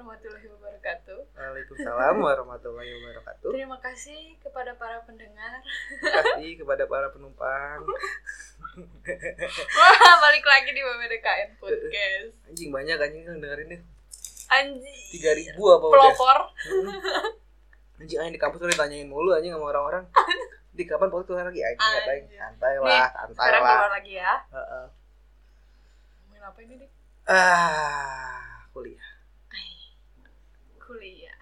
Warahmatullahi wabarakatuh. Waalaikumsalam warahmatullahi wabarakatuh. Terima kasih kepada para pendengar. Terima kasih kepada para penumpang. Wah, balik lagi di BBDKN Podcast. Anjing banyak anjing yang dengerin nih. Anjing. Tiga ribu apa udah? Pelopor. Anjing anjing di kampus udah ditanyain mulu anjing sama orang-orang. Di kapan podcast lagi anjing ngatain santai lah, santai Sekarang lah. keluar lagi ya. Heeh. Ngomongin apa ini, Dik? Ah, kuliah. Kuliah.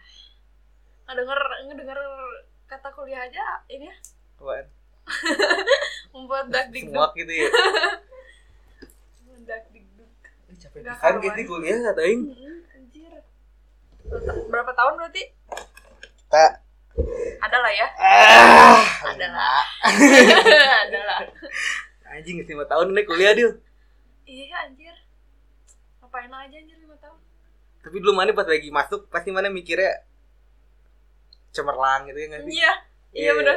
Ngedenger, ngedenger kata kuliah aja ini ya. Apaan? Membuat dak dikduk. Semua gitu ya. Membuat dak dikduk. Ih, Capek Nggak karuan. gitu kuliah aing. Mm-mm, Anjir. Berapa tahun berarti? Tak. Ada lah ya. Ah, Ada lima. Ada lah. Anjing 5 tahun nih kuliah dia. Iya anjir. Ngapain aja anjir 5 tahun? Tapi dulu mana pas lagi masuk pasti mana mikirnya cemerlang gitu ya nggak sih? Iya. Iya Iya. bener.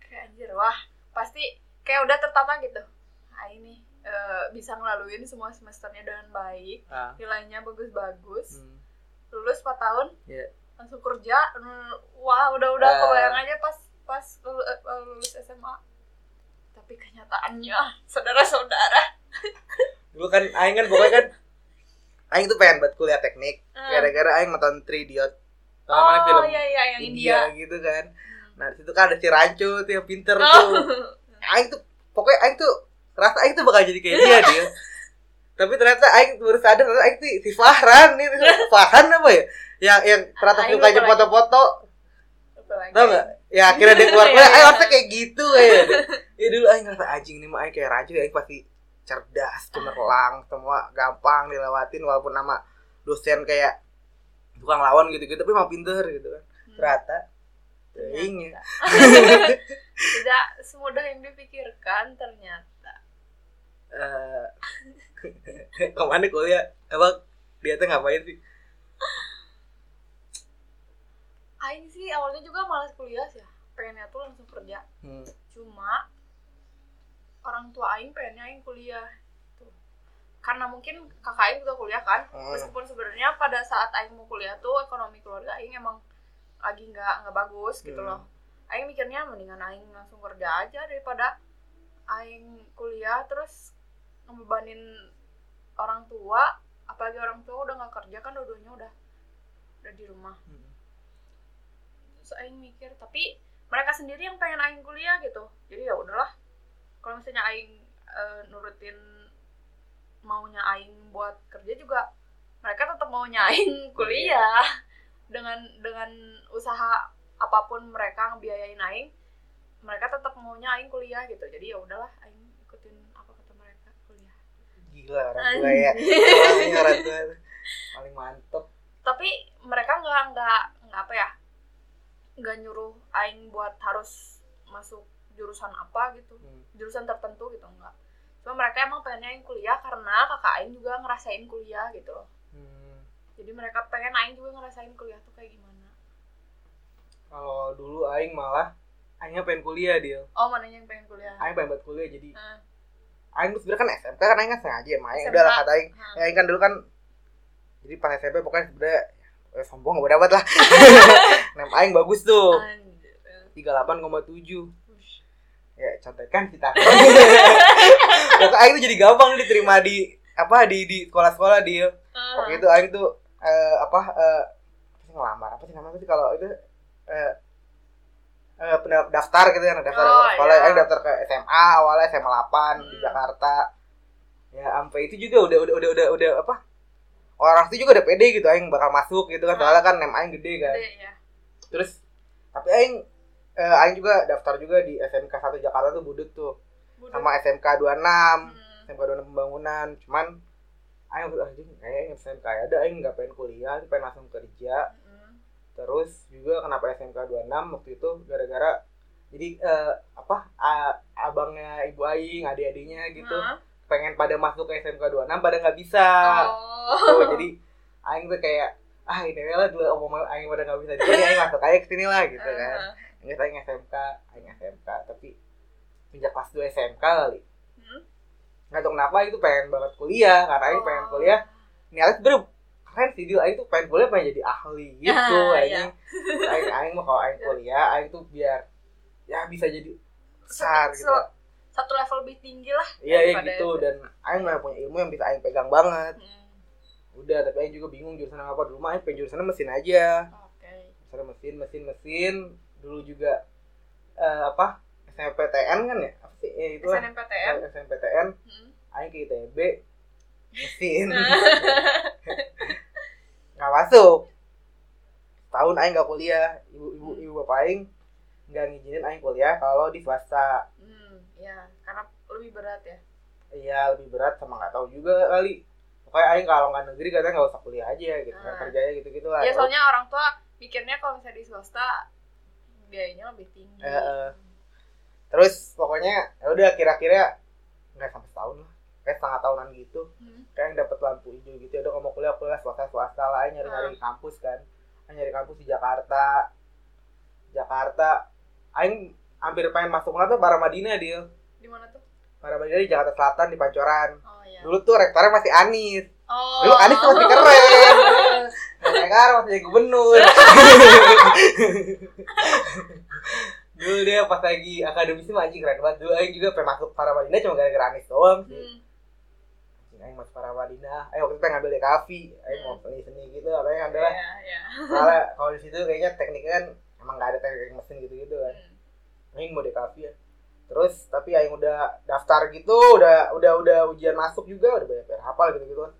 Kayak anjir wah, pasti kayak udah tertata gitu. Ah ini eh, bisa ngelaluin semua semesternya dengan baik, Ah. nilainya bagus-bagus. Hmm. Lulus 4 tahun, Iya. langsung kerja. Wah, udah-udah Ah. kebayang aja pas pas eh, lulus SMA. Tapi kenyataannya, saudara-saudara. Dulu kan aing kan pokoknya kan aing tuh pengen buat kuliah teknik Hmm. gara-gara aing nonton 3 Idiot. Oh mana film iya iya yang India, India. gitu kan. Nah, di situ kan ada si Rancu tuh yang pinter Oh. tuh. Aing tuh pokoknya aing tuh rasa aing tuh bakal jadi kayak dia dia. Tapi ternyata aing baru sadar ternyata aing tuh si Fahran nih, Fahran apa ya? Yang yang ternyata Aing lagi. foto-foto? Tau gak? Ya akhirnya dia keluar Iya, kuliah, iya. ayo harusnya kayak gitu kayak Ya dulu aing ngerasa anjing nih mah aing kayak Raju aing pasti cerdas, cemerlang, semua gampang dilewatin walaupun nama dosen kayak tukang lawan gitu-gitu tapi emang pinter gitu kan. Hmm. Ternyata Iya. ya. Tidak semudah yang dipikirkan ternyata. Eh ke mana kuliah? Emang dia tuh ngapain sih? Aing sih awalnya juga malas kuliah sih ya. Pengennya tuh langsung kerja. Hmm. Cuma orang tua Aing pengennya Aing kuliah. Tuh. Karena mungkin kakak Aing juga kuliah kan. Hmm. Meskipun sebenarnya pada saat Aing mau kuliah tuh ekonomi keluarga Aing emang lagi nggak nggak bagus gitu Hmm. loh. Aing mikirnya mendingan Aing langsung kerja aja daripada Aing kuliah terus ngebebanin orang tua apalagi orang tua udah nggak kerja kan dua-duanya udah udah di rumah Hmm. terus Aing mikir tapi mereka sendiri yang pengen Aing kuliah gitu jadi ya udahlah kalau misalnya Aing eh, nurutin maunya Aing buat kerja juga mereka tetap maunya Aing kuliah. Dengan dengan usaha apa pun mereka ngebiayain Aing mereka tetap maunya Aing kuliah gitu. Jadi ya udahlah Aing ikutin apa kata mereka kuliah. Gila orang tua ya. Orang tua. Paling mantep. tapi mereka nggak nggak nggak apa ya nggak nyuruh aing buat harus masuk jurusan apa gitu Hmm. jurusan tertentu gitu enggak cuma mereka emang pengennya aing kuliah karena kakak aing juga ngerasain kuliah gitu loh Hmm. jadi mereka pengen aing juga ngerasain kuliah tuh kayak gimana Kalau dulu aing malah aingnya pengen kuliah dia. oh mananya yang pengen kuliah Aing pengen buat kuliah jadi Nah, Aing tuh sebenernya kan SMP kan Aing kan sengaja emang Aing SMK. udah lah kata Aing nah. ya Aing kan dulu kan jadi pas SMP pokoknya sebenernya eh, sombong gak dapat lah nem Aing bagus tuh Anjir. 38,7 Ush. Ya contekan kita pokoknya Aing tuh jadi gampang diterima di apa di di sekolah-sekolah dia Ah. waktu itu Aing tuh eh, apa eh, sih ngelamar apa sih namanya sih kalau itu eh eh, pendaf- daftar gitu kan daftar Oh, sekolah iya. Aing daftar ke SMA awalnya SMA 8 di Hmm. Jakarta ya sampai itu juga udah udah udah udah udah apa orang itu juga udah pede gitu Aing bakal masuk gitu kan Hmm. soalnya kan nem Aing gede kan Gede ya terus tapi Aing eh, Aing juga daftar juga di SMK 1 Jakarta tuh budut tuh Budak. sama SMK 26 Hmm. SMK 26 pembangunan cuman Aing udah anjing kayaknya SMK ya ada Aing nggak pengen kuliah pengen langsung kerja Hmm. terus juga kenapa SMK 26 waktu itu gara-gara jadi eh, apa a- abangnya ibu Aing adik-adiknya gitu Hah? pengen pada masuk ke SMK 26 pada nggak bisa oh Tuh, jadi Aing tuh kayak ah ini lah dulu omong Aing pada nggak bisa jadi Aing masuk aja ke sini lah gitu kan Ah. Ingat Aing SMK Aing SMK tapi sejak kelas 2 SMK kali. Hmm? nggak tahu kenapa itu pengen banget kuliah karena Aing pengen Oh. kuliah. Niatnya sebenernya keren sih dia aing tuh pengen kuliah pengen jadi ahli gitu. Ah, aing aing aing mah kalau aing kuliah aing tuh biar ya bisa jadi besar gitu. satu level lebih tinggi lah iya iya gitu. Itu. dan aing mah punya ilmu yang bisa aing pegang banget. Hmm, udah tapi aing juga bingung jurusan apa. Dulu mah aing pengen jurusan mesin aja. Oke. Jurusan mesin mesin mesin dulu juga eh, apa SNMPTN kan ya? Apa sih? Ya itu SNMPTN SNMPTN Hmm. aing ke ITB mesin. Nggak masuk. Tahun aing nggak kuliah. Ibu ibu ibu bapak aing nggak ngizinin aing kuliah kalau di swasta. Hmm, ya karena lebih berat ya? Iya lebih berat sama nggak tahu juga kali. Pokoknya aing kalau nggak negeri katanya nggak usah kuliah aja gitu kan Ah. kerjanya gitu gitu lah ya soalnya orang tua mikirnya kalau misalnya di swasta biayanya lebih tinggi. Eh. terus pokoknya ya udah kira-kira nggak sampai setahun lah. Kayak setengah tahunan gitu. Hmm. kayak dapat lampu hijau gitu. Ya udah mau kuliah kuliah swasta swasta lah. Nyari nyari kampus kan. Nyari kampus di Jakarta. Jakarta. Aing hampir pengen masuk mana tuh? Paramadina dia di mana tuh? Paramadina di Jakarta Selatan di Pancoran. Oh iya. Dulu tuh rektornya masih Anis oh. Dulu Anis tuh masih keren. Sekarang masih jadi gubernur. Dulu dia pas lagi akademisi mah anjing keren banget. Dulu Aing juga pengen masuk Paramadina cuma gara-gara Anis doang sih. Hmm. Aing masuk Paramadina Aing waktu itu pengen ngambil DKV Aing mau seni-seni gitu apa yang adalah Iya, iya. soalnya kalau di situ kayaknya tekniknya kan emang nggak ada teknik mesin gitu-gitu kan. Hmm. Aing mau DKV ya. Terus tapi Aing udah daftar gitu udah udah udah ujian masuk juga udah banyak banyak hafal gitu gitu kan.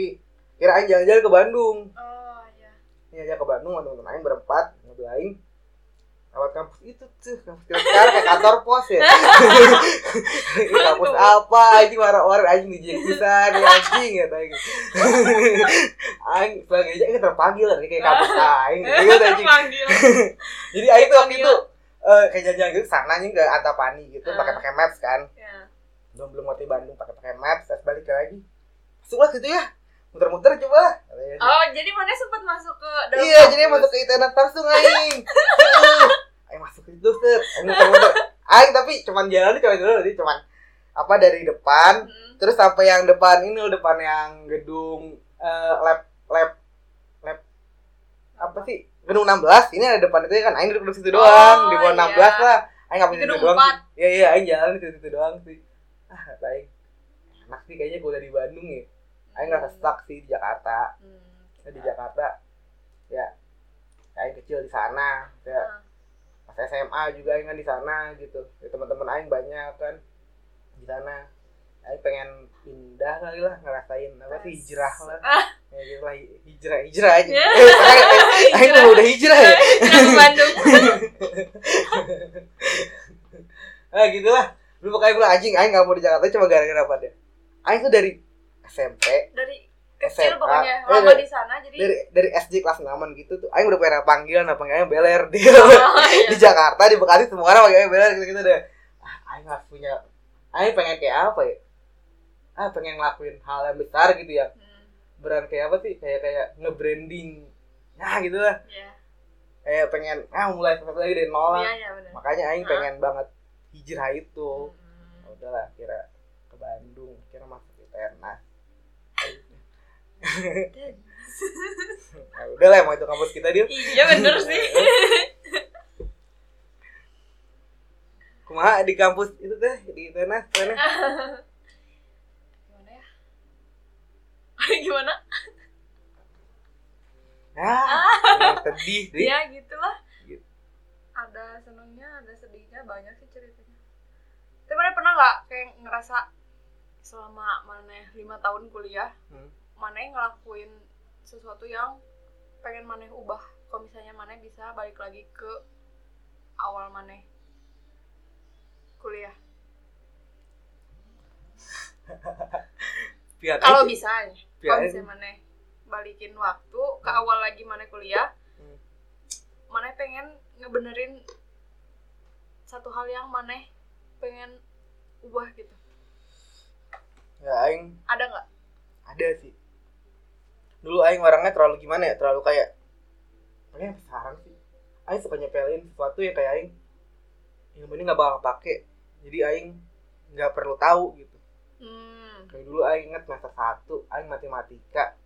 Tapi kira Aing jalan-jalan ke Bandung. Oh iya. Ini aja ke Bandung sama temen-temen Aing berempat mobil Aing lewat kampus itu tuh kampus kita sekarang kayak kantor pos ya. Ini kampus apa anjing warna-warna anjing dijek pisan ya anjing ya Aing. Aing sebagai aja Aing terpanggil kan kayak kampus Aing gitu anjing jadi Aing tuh waktu itu eh, kayak jalan-jalan gitu sana nih ke Antapani gitu Ah. pakai pakai maps kan. Ya belum belum ngerti Bandung pakai pakai maps terus balik lagi. Masuklah gitu ya muter-muter coba. Oh jadi mana sempat masuk ke dalam iya jadi masuk ke internet langsung Aing. Aing masuk ke situ set Aing muter-muter. Aing tapi cuman jalan cuma dulu jadi cuman apa dari depan. Hmm. terus sampai yang depan ini loh depan yang gedung eh, lab lab lab apa sih? Gedung 16 ini ada depan itu kan? Aing duduk di situ doang di bawah iya. 16 lah. Aing nggak Di situ gedung doang iya iya Aing jalan di situ doang sih. Ah Aing enak sih kayaknya kuliah di Bandung ya Aing nggak stuck sih di Jakarta. Hmm. Nah, di Jakarta ya Aing kecil di sana ya. Ah. pas SMA juga Aing kan di sana gitu. Ya, teman-teman Aing banyak kan di sana. Aing pengen pindah kali lah ngerasain apa sih hijrah lah. Ah. ya gitu lah hijrah hijrah aja. Ya. Eh, Aing- tuh udah hijrah ya. Hijrah ke Bandung. Ah gitu lah lu pokoknya bilang anjing Aing gak mau di Jakarta cuma gara-gara apa deh? Aing tuh dari SMP dari kecil SMA. pokoknya Eh, lama dari- di sana jadi dari dari SD kelas 6 gitu tuh Aing udah pernah panggilan apa panggilannya beler di oh, iya. di Jakarta di Bekasi semua orang pakai beler gitu gitu deh. Ah, Aing harus punya Aing pengen kayak apa ya? Ah pengen ngelakuin hal yang besar gitu ya. Hmm, beran kayak apa sih? Kayak kayak nge-branding. Ya gitu lah iya. Kayak pengen ah mulai sesuatu lagi dari nol lah. Iya iya benar makanya Aing Hah? pengen banget hijrah itu. Hmm. Udahlah kira ke Bandung kira masuk di Tenas nah, udah lah emang itu kampus kita dia iya bener sih. Kumaha di kampus itu teh di Tenas Tenas gimana ya? Gimana? Ah yang sedih sih ya gitulah. Gitu. ada senangnya ada sedihnya banyak sih ceritanya. Tapi mana pernah nggak kayak ngerasa selama mana lima tahun kuliah Hmm. Mana ngelakuin sesuatu yang pengen mana ubah. Kalau misalnya mana bisa balik lagi ke awal mana kuliah. Kalau bisa ya. Kalau misalnya mana balikin waktu ke awal lagi mana kuliah Hmm. mana pengen ngebenerin satu hal yang mana pengen ubah gitu. Ya Aing. Ada nggak? Ada sih dulu Aing orangnya terlalu gimana ya? Terlalu kayak Aing sekarang sih? Aing suka nyepelin sesuatu yang kayak Aing ilmu ini nggak bakal pakai jadi Aing nggak perlu tahu gitu. Hmm. kayak dulu Aing inget semester satu Aing matematika.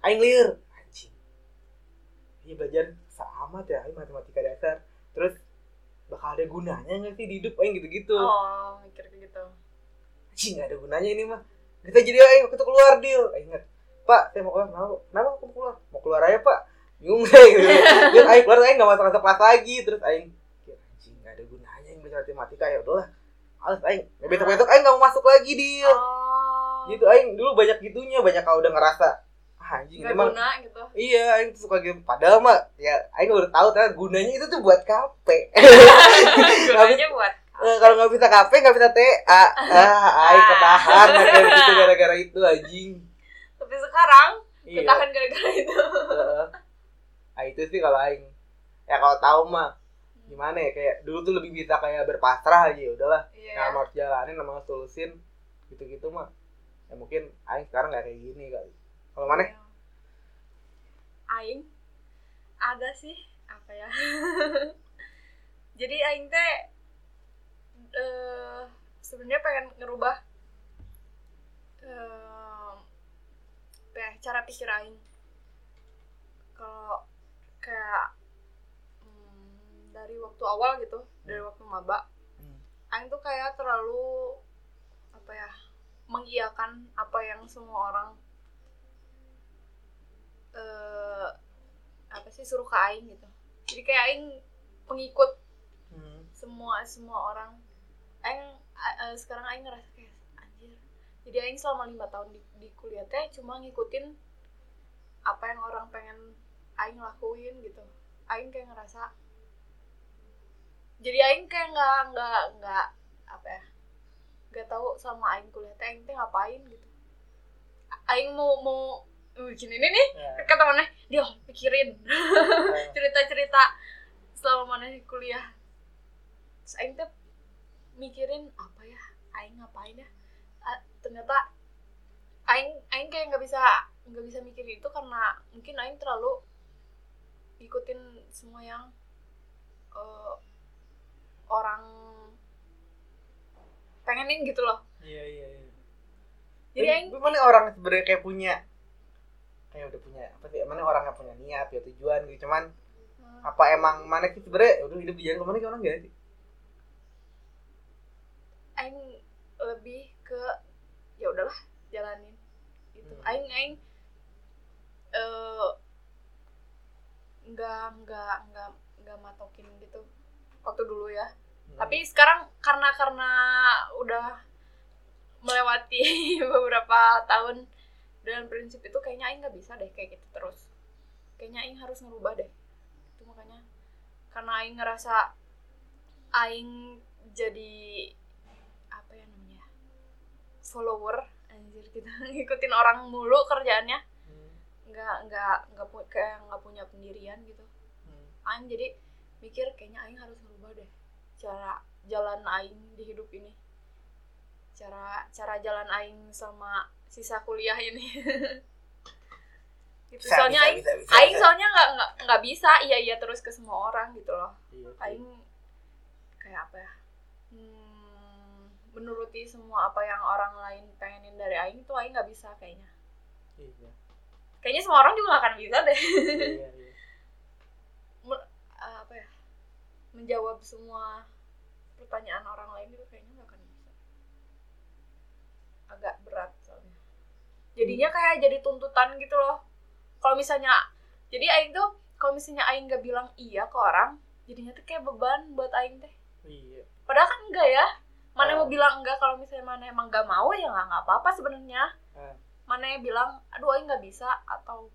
Aing liur anjing. Iya belajar sama ya aing matematika dasar. Terus bakal ada gunanya nggak sih di hidup aing gitu-gitu? Oh mikir gitu. Anjing nggak ada gunanya ini mah. Kita jadi aing waktu itu keluar deal aing ingat pak saya mau keluar. Kenapa? Kenapa aku mau keluar? Mau keluar aja pak. Bingung deh gitu. Terus aing keluar aing nggak masuk masuk kelas lagi. Terus aing "Ya, anjing nggak ada gunanya yang belajar matematika. Ya udahlah. Alas aing. Besok besok aing nggak mau masuk lagi deal oh. Gitu aing dulu banyak gitunya banyak kalau udah ngerasa ah, anjing guna gitu. Iya aing tuh suka gitu. Padahal mah ya aing udah tahu ternyata gunanya itu tuh buat KP gunanya buat Eh, kalau nggak bisa KP nggak bisa TA ah aing ketahan gitu gara-gara itu anjing tapi sekarang iya. ketahan gara-gara itu. Heeh. ah itu sih kalau aing. Ya kalau tahu mah gimana ya kayak dulu tuh lebih bisa kayak berpasrah aja ya udahlah. Iya. Yang harus jalanin solusin. Gitu-gitu mah. Ya mungkin aing sekarang nggak kayak gini kali. Kalau mana? Iya. aing ada sih apa ya? Jadi aing teh eh sebenarnya pengen ngerubah eh ya, cara pikir aing kalau kayak hmm, dari waktu awal gitu dari waktu maba Hmm. aing tuh kayak terlalu apa ya mengiyakan apa yang semua orang eh apa sih suruh ke aing gitu jadi kayak aing pengikut Hmm. semua semua orang aing eh, sekarang aing ngerasa kayak jadi aing selama lima tahun di, di kuliah teh cuma ngikutin apa yang orang pengen aing lakuin gitu. Aing kayak ngerasa jadi aing kayak nggak nggak nggak apa ya nggak tahu sama aing kuliah teh aing teh ngapain gitu. Aing mau mau bikin ini nih Ya. kata mana? Dia pikirin. Cerita-cerita selama mana kuliah. Terus aing tuh mikirin apa ya aing ngapain ya ternyata aing aing kayak nggak bisa nggak bisa mikirin itu karena mungkin aing terlalu ikutin semua yang eh, orang pengenin gitu loh Iya iya iya. jadi aing mana orang sebenarnya kayak punya kayak udah punya apa sih? Mana orang yang punya niat, ya tujuan gitu. Cuman eh, apa emang mana sih sebenarnya udah hidup di jalan ke mana kayak orang gak sih? aing lebih ke ya udahlah jalanin. Gitu. Hmm. aing aing eh nggak nggak nggak nggak matokin gitu waktu dulu ya. Hmm. tapi sekarang karena karena udah melewati beberapa tahun dengan prinsip itu kayaknya aing nggak bisa deh kayak gitu terus. Kayaknya aing harus ngerubah deh. Itu makanya karena aing ngerasa aing jadi apa ya follower anjir gitu ngikutin orang mulu kerjaannya Hmm. nggak nggak nggak pu kayak nggak punya pendirian gitu Hmm. aing jadi mikir kayaknya aing harus ngerubah deh cara jalan aing di hidup ini cara cara jalan aing sama sisa kuliah ini gitu Bisa, soalnya bisa, aing bisa, bisa, aing bisa. soalnya nggak nggak nggak bisa iya iya terus ke semua orang gitu loh Iya, sih. aing kayak apa ya hmm, menuruti semua apa yang orang lain pengenin dari aing tuh aing nggak bisa kayaknya. Iya. kayaknya semua orang juga gak akan bisa deh. Iya, iya. Apa ya? Menjawab semua pertanyaan orang lain itu kayaknya gak akan bisa. Agak berat soalnya. Jadinya kayak jadi tuntutan gitu loh. Kalau misalnya jadi aing tuh kalau misalnya aing nggak bilang iya ke orang jadinya tuh kayak beban buat aing teh. Iya. padahal kan enggak ya mana mau bilang enggak kalau misalnya mana emang nggak mau ya nggak nggak apa-apa sebenarnya Ah. mana yang bilang aduh aing nggak bisa atau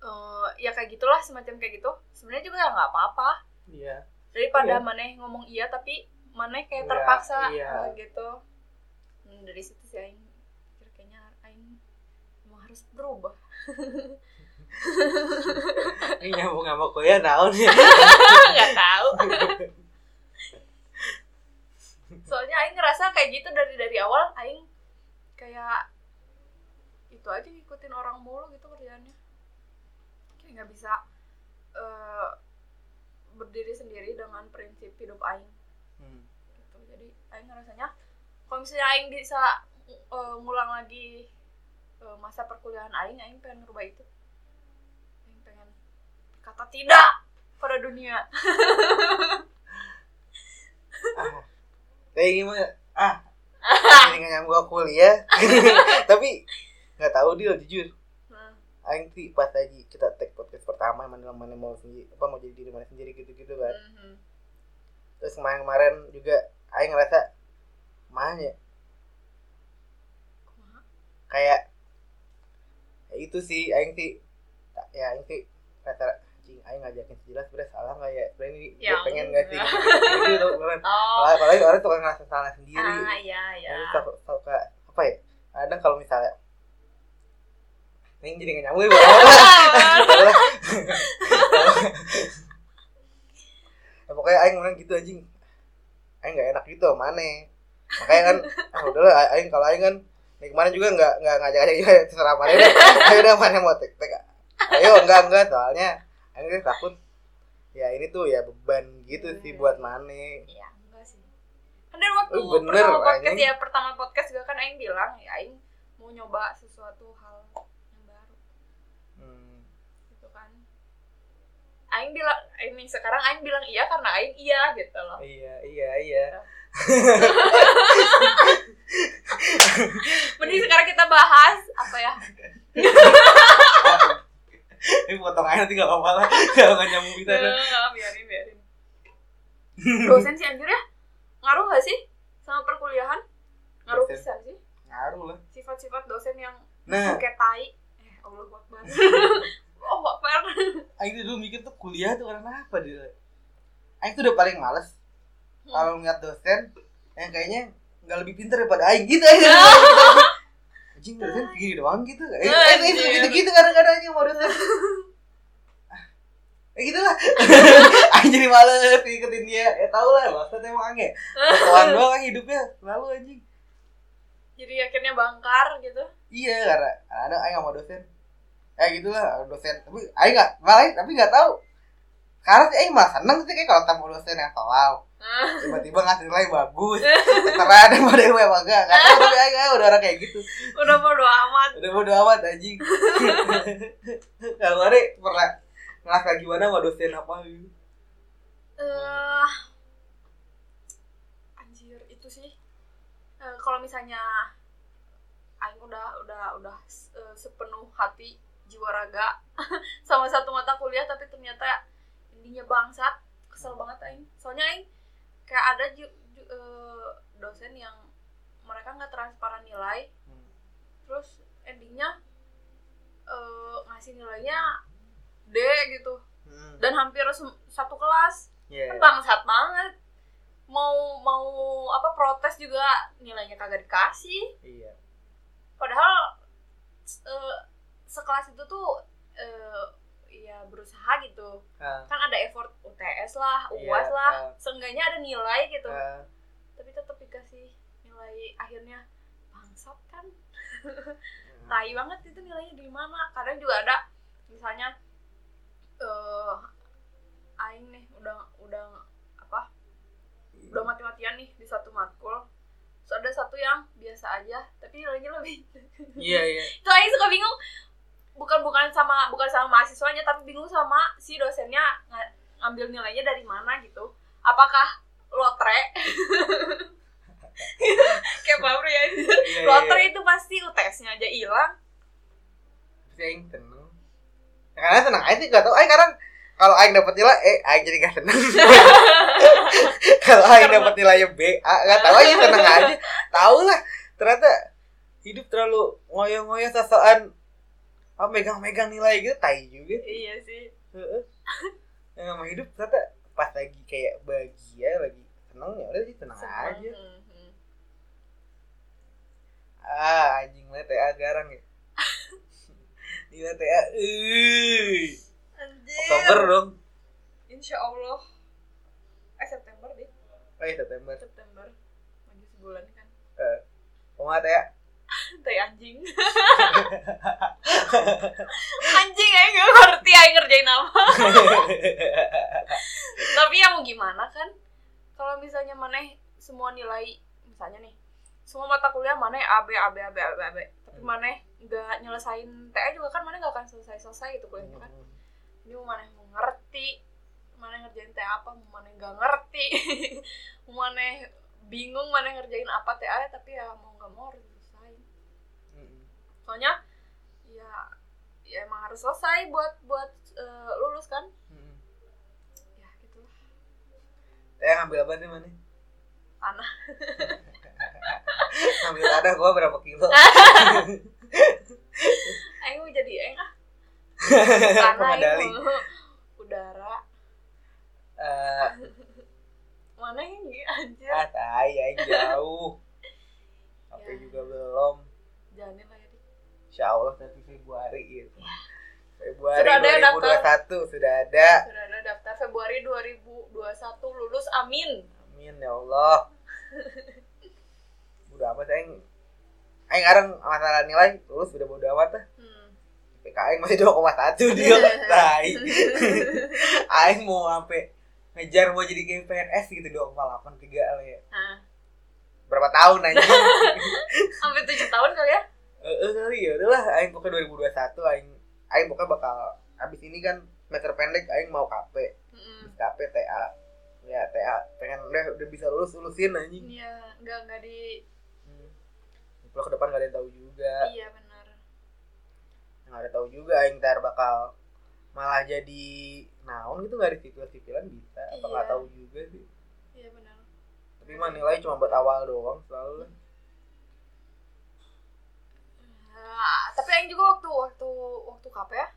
eh, ya kayak gitulah semacam kayak gitu sebenarnya juga ya nggak apa-apa Iya. daripada Iya. maneh ngomong iya tapi maneh kayak Iya, terpaksa iya. eh, gitu Hmm, dari situ sih aing kayaknya aing emang harus berubah Ini nyambung sama kuliah naon ya. nggak tahu soalnya aing ngerasa kayak gitu dari dari awal aing kayak itu aja ngikutin orang mulu gitu kerjaannya. Kayak nggak bisa eh, berdiri sendiri dengan prinsip hidup aing. Hmm. gitu. Jadi aing ngerasanya kalau misalnya aing bisa eh, ngulang lagi eh, masa perkuliahan aing aing pengen ngerubah itu. Aing pengen kata tidak pada dunia. Ah kayak gimana ah. Ini nggak nyambung ke kuliah. Tapi nggak tahu dia jujur. Nah, Aing sih pas lagi kita take podcast pertama mana mana mau sendiri apa mau jadi diri mana sendiri gitu gitu kan terus kemarin kemarin juga Aing ngerasa mana ya? Kayak ya itu sih Aing sih ya Aing sih kata anjing Aing ngajakin sejelas sebenernya salah nggak ya? Sebenernya ini Ya, gue pengen nggak sih? Gitu, beneran. oh. Apalagi orang tuh ngerasa salah sendiri. Ah iya iya. Tau, tau kayak apa ya? Kadang kalau misalnya ini jadi gak nyambung ya, ya pokoknya Aing orang gitu anjing. Aing gak enak gitu sama Mane makanya kan ah udahlah Aing kalau Aing kan Nih kemarin juga nggak nggak ngajak ngajak juga terserah mana deh. Ayo deh mana mau tek tek ayo enggak enggak soalnya Aing tuh takut ya ini tuh ya beban gitu sih buat Mane Iya, enggak sih. Kan dari waktu bener, pertama podcast anjing. ya, pertama podcast juga kan Aing bilang ya Aing mau nyoba sesuatu hal yang baru hmm. gitu kan. Aing bilang ini sekarang Aing bilang iya karena Aing iya gitu loh. iya iya iya Mending sekarang kita bahas apa ya? ini potong aja nanti gak apa-apa lah kalau nggak nyambung bisa dah. Eh, biarin biarin. Dosen sih anjir ya? Ngaruh gak sih sama perkuliahan? Ngaruh bisa sih ngaruh lah sifat-sifat dosen yang nah kayak tai. Eh, Allah Akbar. Oh, Akbar. Aing tuh dulu mikir tuh kuliah tuh karena apa dia Aing tuh udah paling males kalau ngeliat dosen yang kayaknya nggak lebih pintar daripada Aing gitu aja anjing dosen begini doang gitu. Aing Anjir. gitu gitu kadang-kadang aja mau dosen Ya gitu lah Aing jadi males ngikutin dia. Ya tau lah Maksudnya emang Aing ya Ketuaan doang hidupnya. Selalu anjing. Jadi akhirnya bangkar gitu. Iya karena ada Aing mau dosen. Ya gitu lah dosen. Tapi Aing gak Malah tapi gak tau Karena sih Aing malah seneng sih kayak kalau tamu dosen yang tolol Tiba-tiba ngasih nilai bagus. Terserah ada mau dewe apa enggak Gak tau tapi Aing, Aing udah orang kayak gitu. Udah bodo amat. Udah bodo amat anjing. Kalau Mari pernah ngerasa gimana sama dosen apa? Gitu eh anjir itu sih. Eh, kalau misalnya Aing udah udah udah eh, sepenuh hati jiwa raga sama satu mata kuliah tapi ternyata intinya bangsat. Kesel banget Aing. Soalnya Aing kayak ada ju- ju- eh, dosen yang mereka nggak transparan nilai terus endingnya eh, ngasih nilainya D gitu. Hmm, dan hampir satu kelas. Iya. Kan bangsat banget. Mau mau apa protes juga nilainya kagak dikasih. Iya. Padahal eh, sekelas itu tuh eh, ya berusaha gitu. Ah, kan ada effort UTS lah Iya, UAS lah. ah. seenggaknya ada nilai gitu. Ah, tapi tetap dikasih nilai akhirnya bangsat kan. Hmm. tai banget itu nilainya di mana. Kadang juga ada misalnya eh aing nih udah udah apa udah mati-matian nih di satu matkul. Terus ada satu yang biasa aja tapi nilainya lebih. Iya iya. Itu aing suka bingung bukan bukan sama bukan sama mahasiswanya tapi bingung sama si dosennya nga- ngambil nilainya dari mana gitu. Apakah lotre? Kayak pabrik ya. Iya, iya, lotre iya. itu pasti UTS-nya aja hilang. Aing tenang. Ya, Karena tenang Aing sih gak tau Aing kadang kalau Aing dapet nilai Eh Aing jadi gak tenang. Kalau Aing Karena- dapet nilainya B A Gak tau Aing tenang aja. Tahu lah. Ternyata Hidup terlalu ngoyo-ngoyo sosokan apa megang-megang nilai gitu tai juga iya sih Heeh. yang sama hidup ternyata pas lagi kayak bahagia lagi seneng ya udah sih tenang Seneng. aja Hmm, hmm. ah anjing lah TA garang ya Gila TA eh Anjir. Oktober dong Insya Allah. Eh September deh. oh iya September September. Lagi sebulan kan. Koma TA Tai anjing. anjing aja gak ngerti aja ngerjain apa. Tapi ya mau gimana kan? Kalau misalnya maneh semua nilai misalnya nih semua mata kuliah maneh A B A B A B A B, A, B. tapi maneh nggak nyelesain TA juga kan mana nggak akan selesai selesai gitu kuliahnya kan Hmm. ini mau mana mau ngerti mana ngerjain TA apa mana nggak ngerti mana bingung mana ngerjain apa TA tapi ya mau nggak mau harus. Soalnya ya ya emang harus selesai buat buat eh, lulus kan Hmm. ya gitulah Teh ngambil apa nih mana? tanah ngambil tanah gua berapa kilo? Aing mau jadi Aing ah. Aing mau udara Eh, mana ini anjir ah tai aing jauh. Sampai Ya. juga belum. Dik. Insya Allah nanti Februari gitu. Februari Sudah ada yang 2021 sudah ada. sudah ada daftar Februari 2021 lulus amin Amin ya Allah. Udah amat aing. Aing sekarang masalah nilai lulus udah bodo amat lah. hmm. PKN masih 2,1 dia. Tai. aing mau sampai ngejar mau jadi kayak PNS gitu 2,8 tiga lah ya. nah Berapa tahun anjing? sampai tujuh tahun kali ya Eh, eh, kali ya udahlah aing pokoknya 2021 aing aing pokoknya bakal abis ini kan semester pendek aing mau KP Mm-mm. KP TA ya TA pengen udah udah bisa lulus lulusin anjing. Iya nggak nggak di hmm. Kalau ke depan gak ada yang tahu juga. Iya benar. Nggak ada tahu juga aing ntar bakal malah jadi naon gitu nggak ada sipil sipilan bisa. Apa nggak Iya. tahu juga sih. Iya benar. Tapi mah nilai cuma buat awal doang selalu lah Ah, tapi Aing juga waktu waktu waktu KP ya.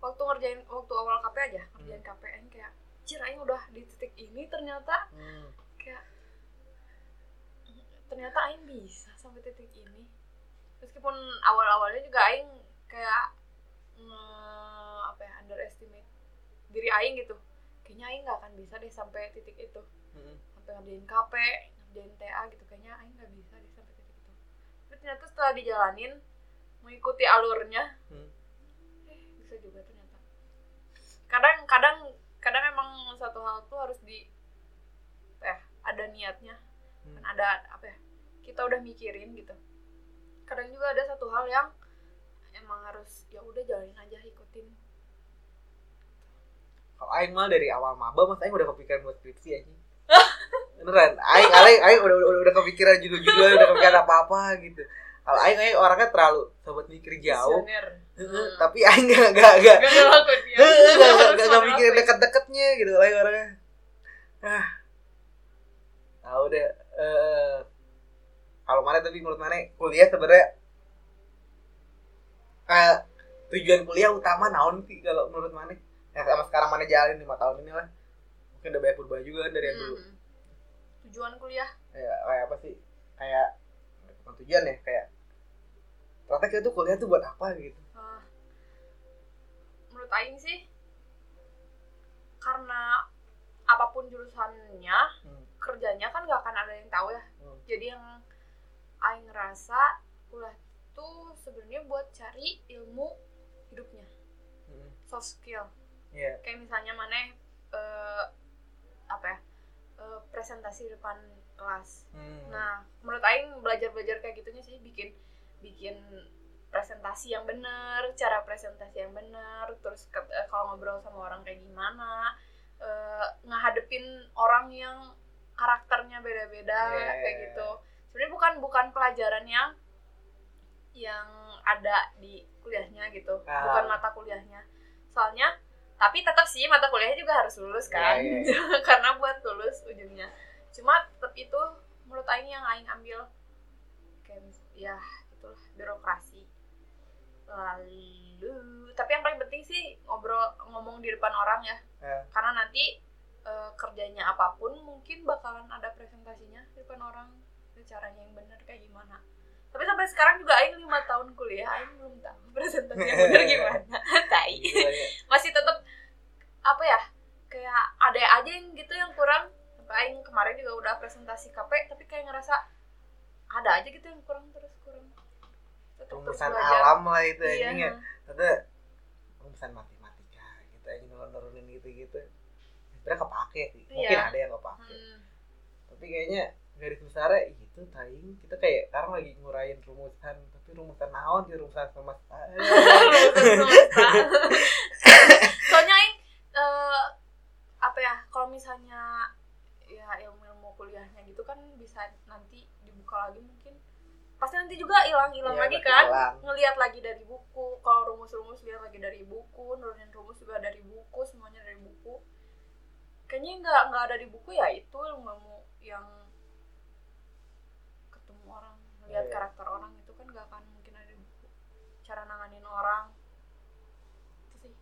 Waktu ngerjain waktu awal KP aja ngerjain KP Aing kayak Cir Aing udah di titik ini ternyata. Hmm. kayak ternyata Aing bisa sampai titik ini. Meskipun awal-awalnya juga Aing kayak apa ya underestimate diri Aing gitu. Kayaknya Aing nggak akan bisa deh sampai titik itu. Hmm. sampai ngerjain KP ngerjain TA gitu kayaknya Aing nggak bisa deh sampai titik itu. Tapi ternyata setelah dijalanin mengikuti alurnya Hmm. eh bisa juga ternyata kadang kadang kadang emang satu hal tuh harus di eh ada niatnya Hmm. kan ada apa ya kita udah mikirin gitu kadang juga ada satu hal yang emang harus ya udah jalanin aja ikutin Kalau aing mah dari awal maba mas aing udah kepikiran buat skripsi aja. Beneran, aing aing aing udah udah, udah kepikiran judul-judul, udah kepikiran apa-apa gitu. Kalau aing aing orangnya terlalu sobat mikir jauh. Hmm. tapi aing gak gak gak Gak gak gak Harus gak, gak mana mikirin apa ya? deket-deketnya gitu aing orangnya. Ah. Ah udah eh kalau mana tapi menurut mana kuliah sebenarnya eh tujuan kuliah utama naon sih kalau menurut mana? Yang sama sekarang mana jalanin lima tahun ini lah. Mungkin udah banyak perubahan juga kan dari yang dulu. Hmm. tujuan kuliah Kayak kayak apa sih? Kayak bukan tujuan ya, kayak ternyata kita tuh kuliah tuh buat apa gitu. Ah. menurut Aing sih karena apa pun jurusannya Hmm. kerjanya kan gak akan ada yang tahu ya Hmm. jadi yang Aing ngerasa kuliah tuh sebenarnya buat cari ilmu hidupnya Hmm. soft skill Iya. kayak misalnya mana eh, apa ya eh, presentasi depan kelas Hmm. nah menurut Aing belajar belajar kayak gitunya sih bikin bikin presentasi yang bener cara presentasi yang bener terus ke- eh, kalau ngobrol sama orang kayak gimana eh, ngehadepin orang yang karakternya beda-beda Yeah. kayak gitu sebenarnya bukan bukan pelajaran yang yang ada di kuliahnya gitu Ah. bukan mata kuliahnya soalnya tapi tetap sih mata kuliahnya juga harus lulus kan Iya, iya, karena buat lulus ujungnya cuma tetap itu menurut Aing yang Aing ambil. Kayak ya itulah birokrasi. Lalu tapi yang paling penting sih ngobrol ngomong di depan orang ya. Ya. karena nanti eh, kerjanya apa pun mungkin bakalan ada presentasinya di depan orang. Itu caranya yang benar kayak gimana. Tapi sampai sekarang juga Aing lima tahun kuliah Aing belum tahu presentasinya benar gimana. Tai. Gila ya. masih tetap apa ya kayak ada aja yang gitu yang kurang Aing kemarin juga udah presentasi KP tapi kayak ngerasa ada aja gitu yang kurang terus kurang rumusan alam lah itu iya ya. Ternyata rumusan matematika gitu aja nurunin gitu-gitu. Sebenarnya kepake sih. Mungkin Iya. ada yang kepake. Hmm, Tapi kayaknya garis besarnya itu taing kita kayak sekarang lagi ngurain rumusan tapi rumusan naon ki rumusan semesta soalnya aing eh, apa ya kalau misalnya ya kuliahnya gitu kan bisa nanti dibuka lagi mungkin. Pasti nanti juga hilang hilang Iya, lagi kan? hilang. ngelihat lagi dari buku kalau rumus-rumus lihat lagi dari buku nurunin rumus juga dari buku semuanya dari buku. Kayaknya nggak nggak ada di buku ya itu ilmu yang ketemu orang melihat Iya. karakter orang itu kan nggak akan mungkin ada di buku. Cara nanganin orang. Itu sih.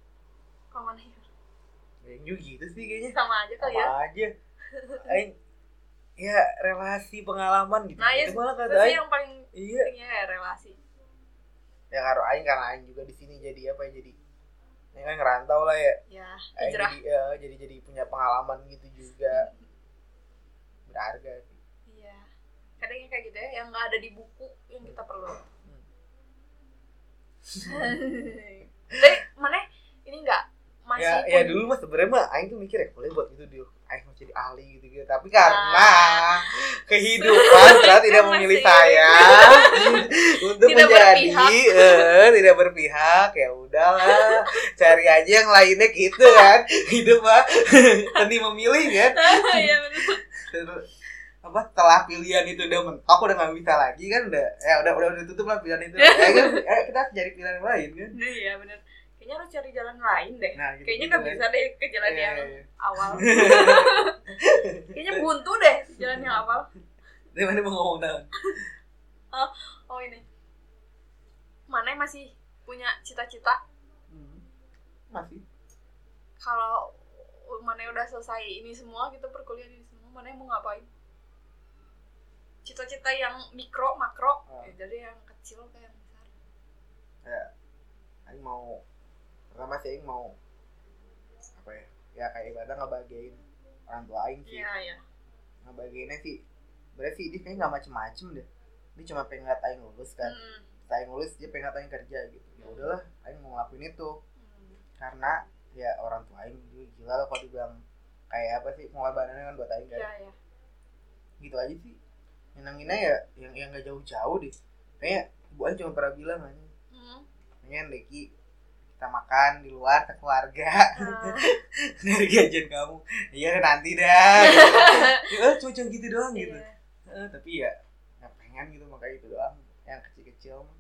Kalau mana ya ya gitu sih kayaknya. Sama aja kali ya. Sama aja. aing ya relasi pengalaman gitu. Nah ya itu malah kata aing. yang paling iya. ya relasi. Ya karo aing karena aing juga di sini jadi apa ya jadi aing kan ngerantau lah ya. Ya aing jadi ya, jadi jadi punya pengalaman gitu juga. Berharga sih. Iya. Kadang kayak gitu ya yang nggak ada di buku yang kita perlu. Tapi mana? Ini nggak? Masih ya ya pun- dulu mah sebenarnya mah aing tuh mikir ya boleh buat itu dia aing jadi ahli gitu gitu tapi karena Ah. kehidupan telah tidak memilih saya untuk Tidak menjadi berpihak. eh, tidak berpihak ya udahlah cari aja yang lainnya gitu kan hidup mah seni memilih kan Iya. Terus, apa setelah pilihan itu udah mentok udah nggak bisa lagi kan udah ya udah udah udah tutup lah pilihan itu ya kan eh, kita cari pilihan lain kan Iya benar. Kayaknya harus cari jalan lain deh. nah gitu, Kayaknya nggak bisa deh ke jalan Iya, yang iya, iya. awal. Kayaknya buntu deh jalan yang awal. dari mana mau ngomong naon? Oh ini. Mana yang masih punya cita-cita Hmm. masih kalau mana yang udah selesai ini semua gitu perkuliahan ini semua mana yang mau ngapain? Cita-cita yang mikro, makro, Oh. ya, jadi yang kecil kayak yang besar. ya Aing mau pertama sih Aing mau apa ya ya kayak ibadah ngebagiin orang tua Aing sih Iya iya. ngebagiinnya sih berarti dia kayaknya nggak macem-macem deh dia cuma pengen ngeliat Aing lulus kan Hmm. Setelah Aing lulus dia pengen ngeliat Aing kerja gitu ya udahlah Aing mau ngelakuin itu Hmm. karena ya orang tua Aing gila lah kalau dibilang kayak apa sih pengorbanannya kan buat Aing kan Iya iya. gitu aja sih nyenanginnya ya yang yang gak jauh-jauh deh kayaknya ibu Aing cuma pernah bilang aja Hmm. pengen Deki kita makan di luar ke keluarga Ah. dari gajian kamu iya nanti dah gitu. ya cuma gitu doang gitu Iya. Eh, tapi ya nggak pengen gitu makanya itu doang yang kecil-kecil mah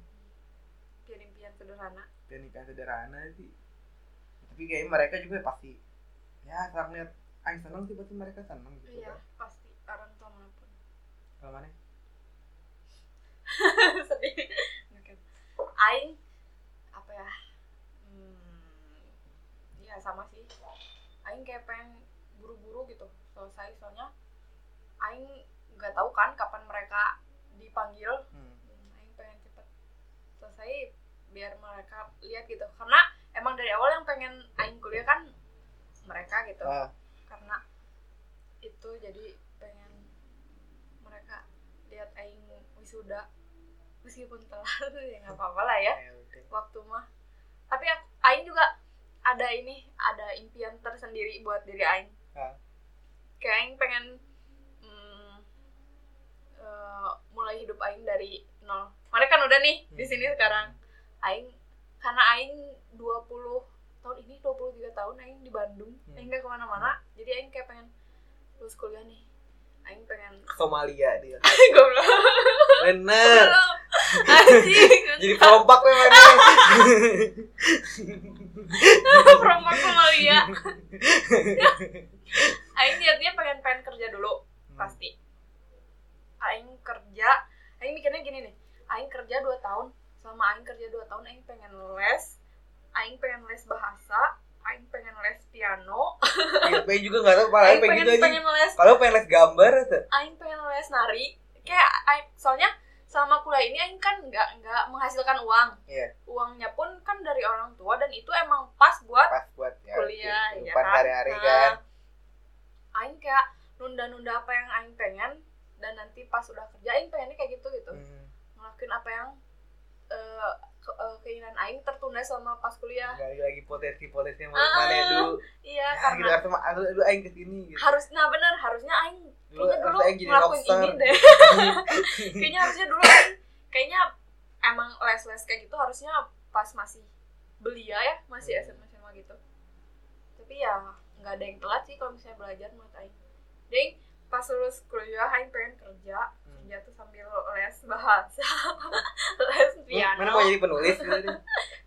Impian-impian sederhana. dan nikah sederhana sih tapi kayaknya mereka juga pasti ya senang lihat Aing seneng sih pasti mereka seneng gitu Iya, kan pasti orang tua mana pun. kalau mana Sedih. Aing apa ya? Hmm, ya sama sih. Aing kayak pengen buru-buru gitu selesai soalnya Aing nggak tahu kan kapan mereka dipanggil. hmm. Aing pengen cepet selesai biar mereka lihat gitu. Karena emang dari awal yang pengen Aing kuliah kan mereka gitu. Ah, karena itu jadi pengen mereka lihat aing wisuda meskipun telat ya nggak apa-apa lah ya waktu mah tapi aku- aing juga ada ini buat diri aing. Kayak aing pengen mm, eh, mulai hidup aing dari nol. Mereka kan udah nih di sini Hmm. sekarang. Aing karena aing 20 tahun ini 23 tahun aing di Bandung. Hmm. aing gak ke mana-mana jadi aing kayak pengen lulus kuliah nih. Aing pengen Somalia dia. Goblok. Bener. Goblok. anjing jadi perompak we mana promo Somalia aing niatnya pengen pengen kerja dulu pasti. Aing kerja aing mikirnya gini nih. Aing kerja 2 tahun selama aing kerja 2 tahun aing pengen les. Aing pengen les bahasa aing pengen les piano. Ya pengen juga nggak tahu paling aing pengen pengen gitu aja. pengen les. Kalau pengen les gambar aing pengen les nari. Kayak aing, soalnya selama kuliah ini aing kan nggak nggak menghasilkan uang Iya. uangnya pun kan dari orang tua dan itu emang pas buat pas buat ya kuliah ya kan sehari-hari Nah, kan aing kayak nunda-nunda apa yang aing pengen dan nanti pas udah kerja aing pengennya kayak gitu gitu Hmm. ngelakuin apa yang eh, ke- eh, keinginan aing tertunda selama pas kuliah. Lagi lagi potensi potensi yang Ah, mana dulu iya ya, gitu karena harus sama aduh aduh aing ke sini gitu. Harus nah bener harusnya aing dulu kayaknya dulu harus aing ngelakuin rockstar. ini deh. Kayaknya harusnya dulu aing kayaknya emang les-les kayak gitu harusnya pas masih belia ya masih Hmm. SMA SMA gitu. Tapi ya nggak ada yang telat sih kalau misalnya belajar menurut Aing. Ding pas lulus kuliah Aing pengen kerja. Kerja tuh sambil les bahasa les piano mana mau jadi penulis gitu deh.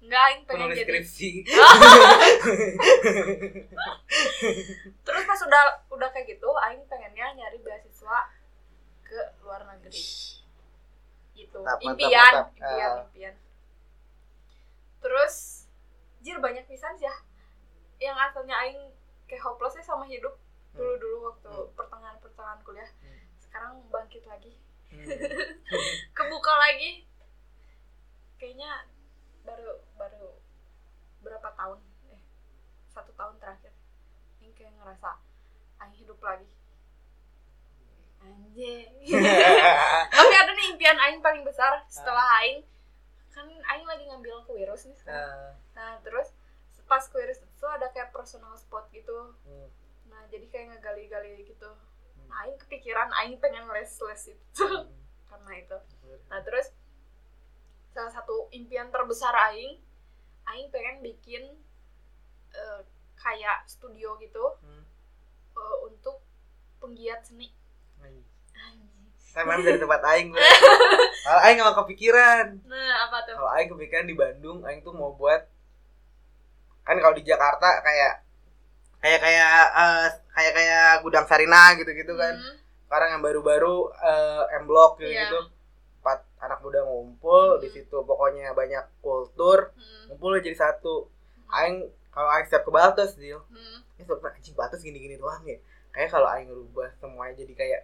nggak Aing pengen penulis jadi skripsi terus pas udah udah kayak gitu Aing pengennya nyari beasiswa ke luar negeri gitu Mantap, impian mantap. impian Ah. impian terus jir banyak pisan sih ya yang asalnya aing kayak hopelessnya sama hidup dulu dulu waktu Hmm. pertengahan pertengahan kuliah Hmm. sekarang bangkit lagi Hmm. kebuka lagi. Kayaknya baru baru berapa tahun eh satu tahun terakhir. Yang kayak ngerasa aing hidup lagi. Anjing tapi ada nih impian aing paling besar setelah aing. Kan aing lagi ngambil kuirus nih sekarang. Ah, nah terus pas kuirus itu ada kayak personal spot gitu. Hmm. nah jadi kayak ngegali-gali gitu aing kepikiran aing pengen les-les itu karena itu nah terus salah satu impian terbesar aing aing pengen bikin eh, kayak studio gitu Hmm. eh, untuk penggiat seni. Sama dari tempat aing. Kalau aing gak kepikiran. nah apa tuh Kalau aing kepikiran di Bandung, aing tuh mau buat kan kalau di Jakarta kayak kayak kayak eh, kayak kayak gudang Sarina gitu-gitu kan. Hmm, Sekarang yang baru-baru eh, M Block gitu Iya. gitu. Empat anak muda ngumpul Hmm. di situ pokoknya banyak kultur, hmm, ngumpul jadi satu. Aing kalau aing setiap ke Baltos deal. hmm, ini sebenarnya anjing batas gini-gini doang ya kayak kalau aing ngerubah semuanya jadi kayak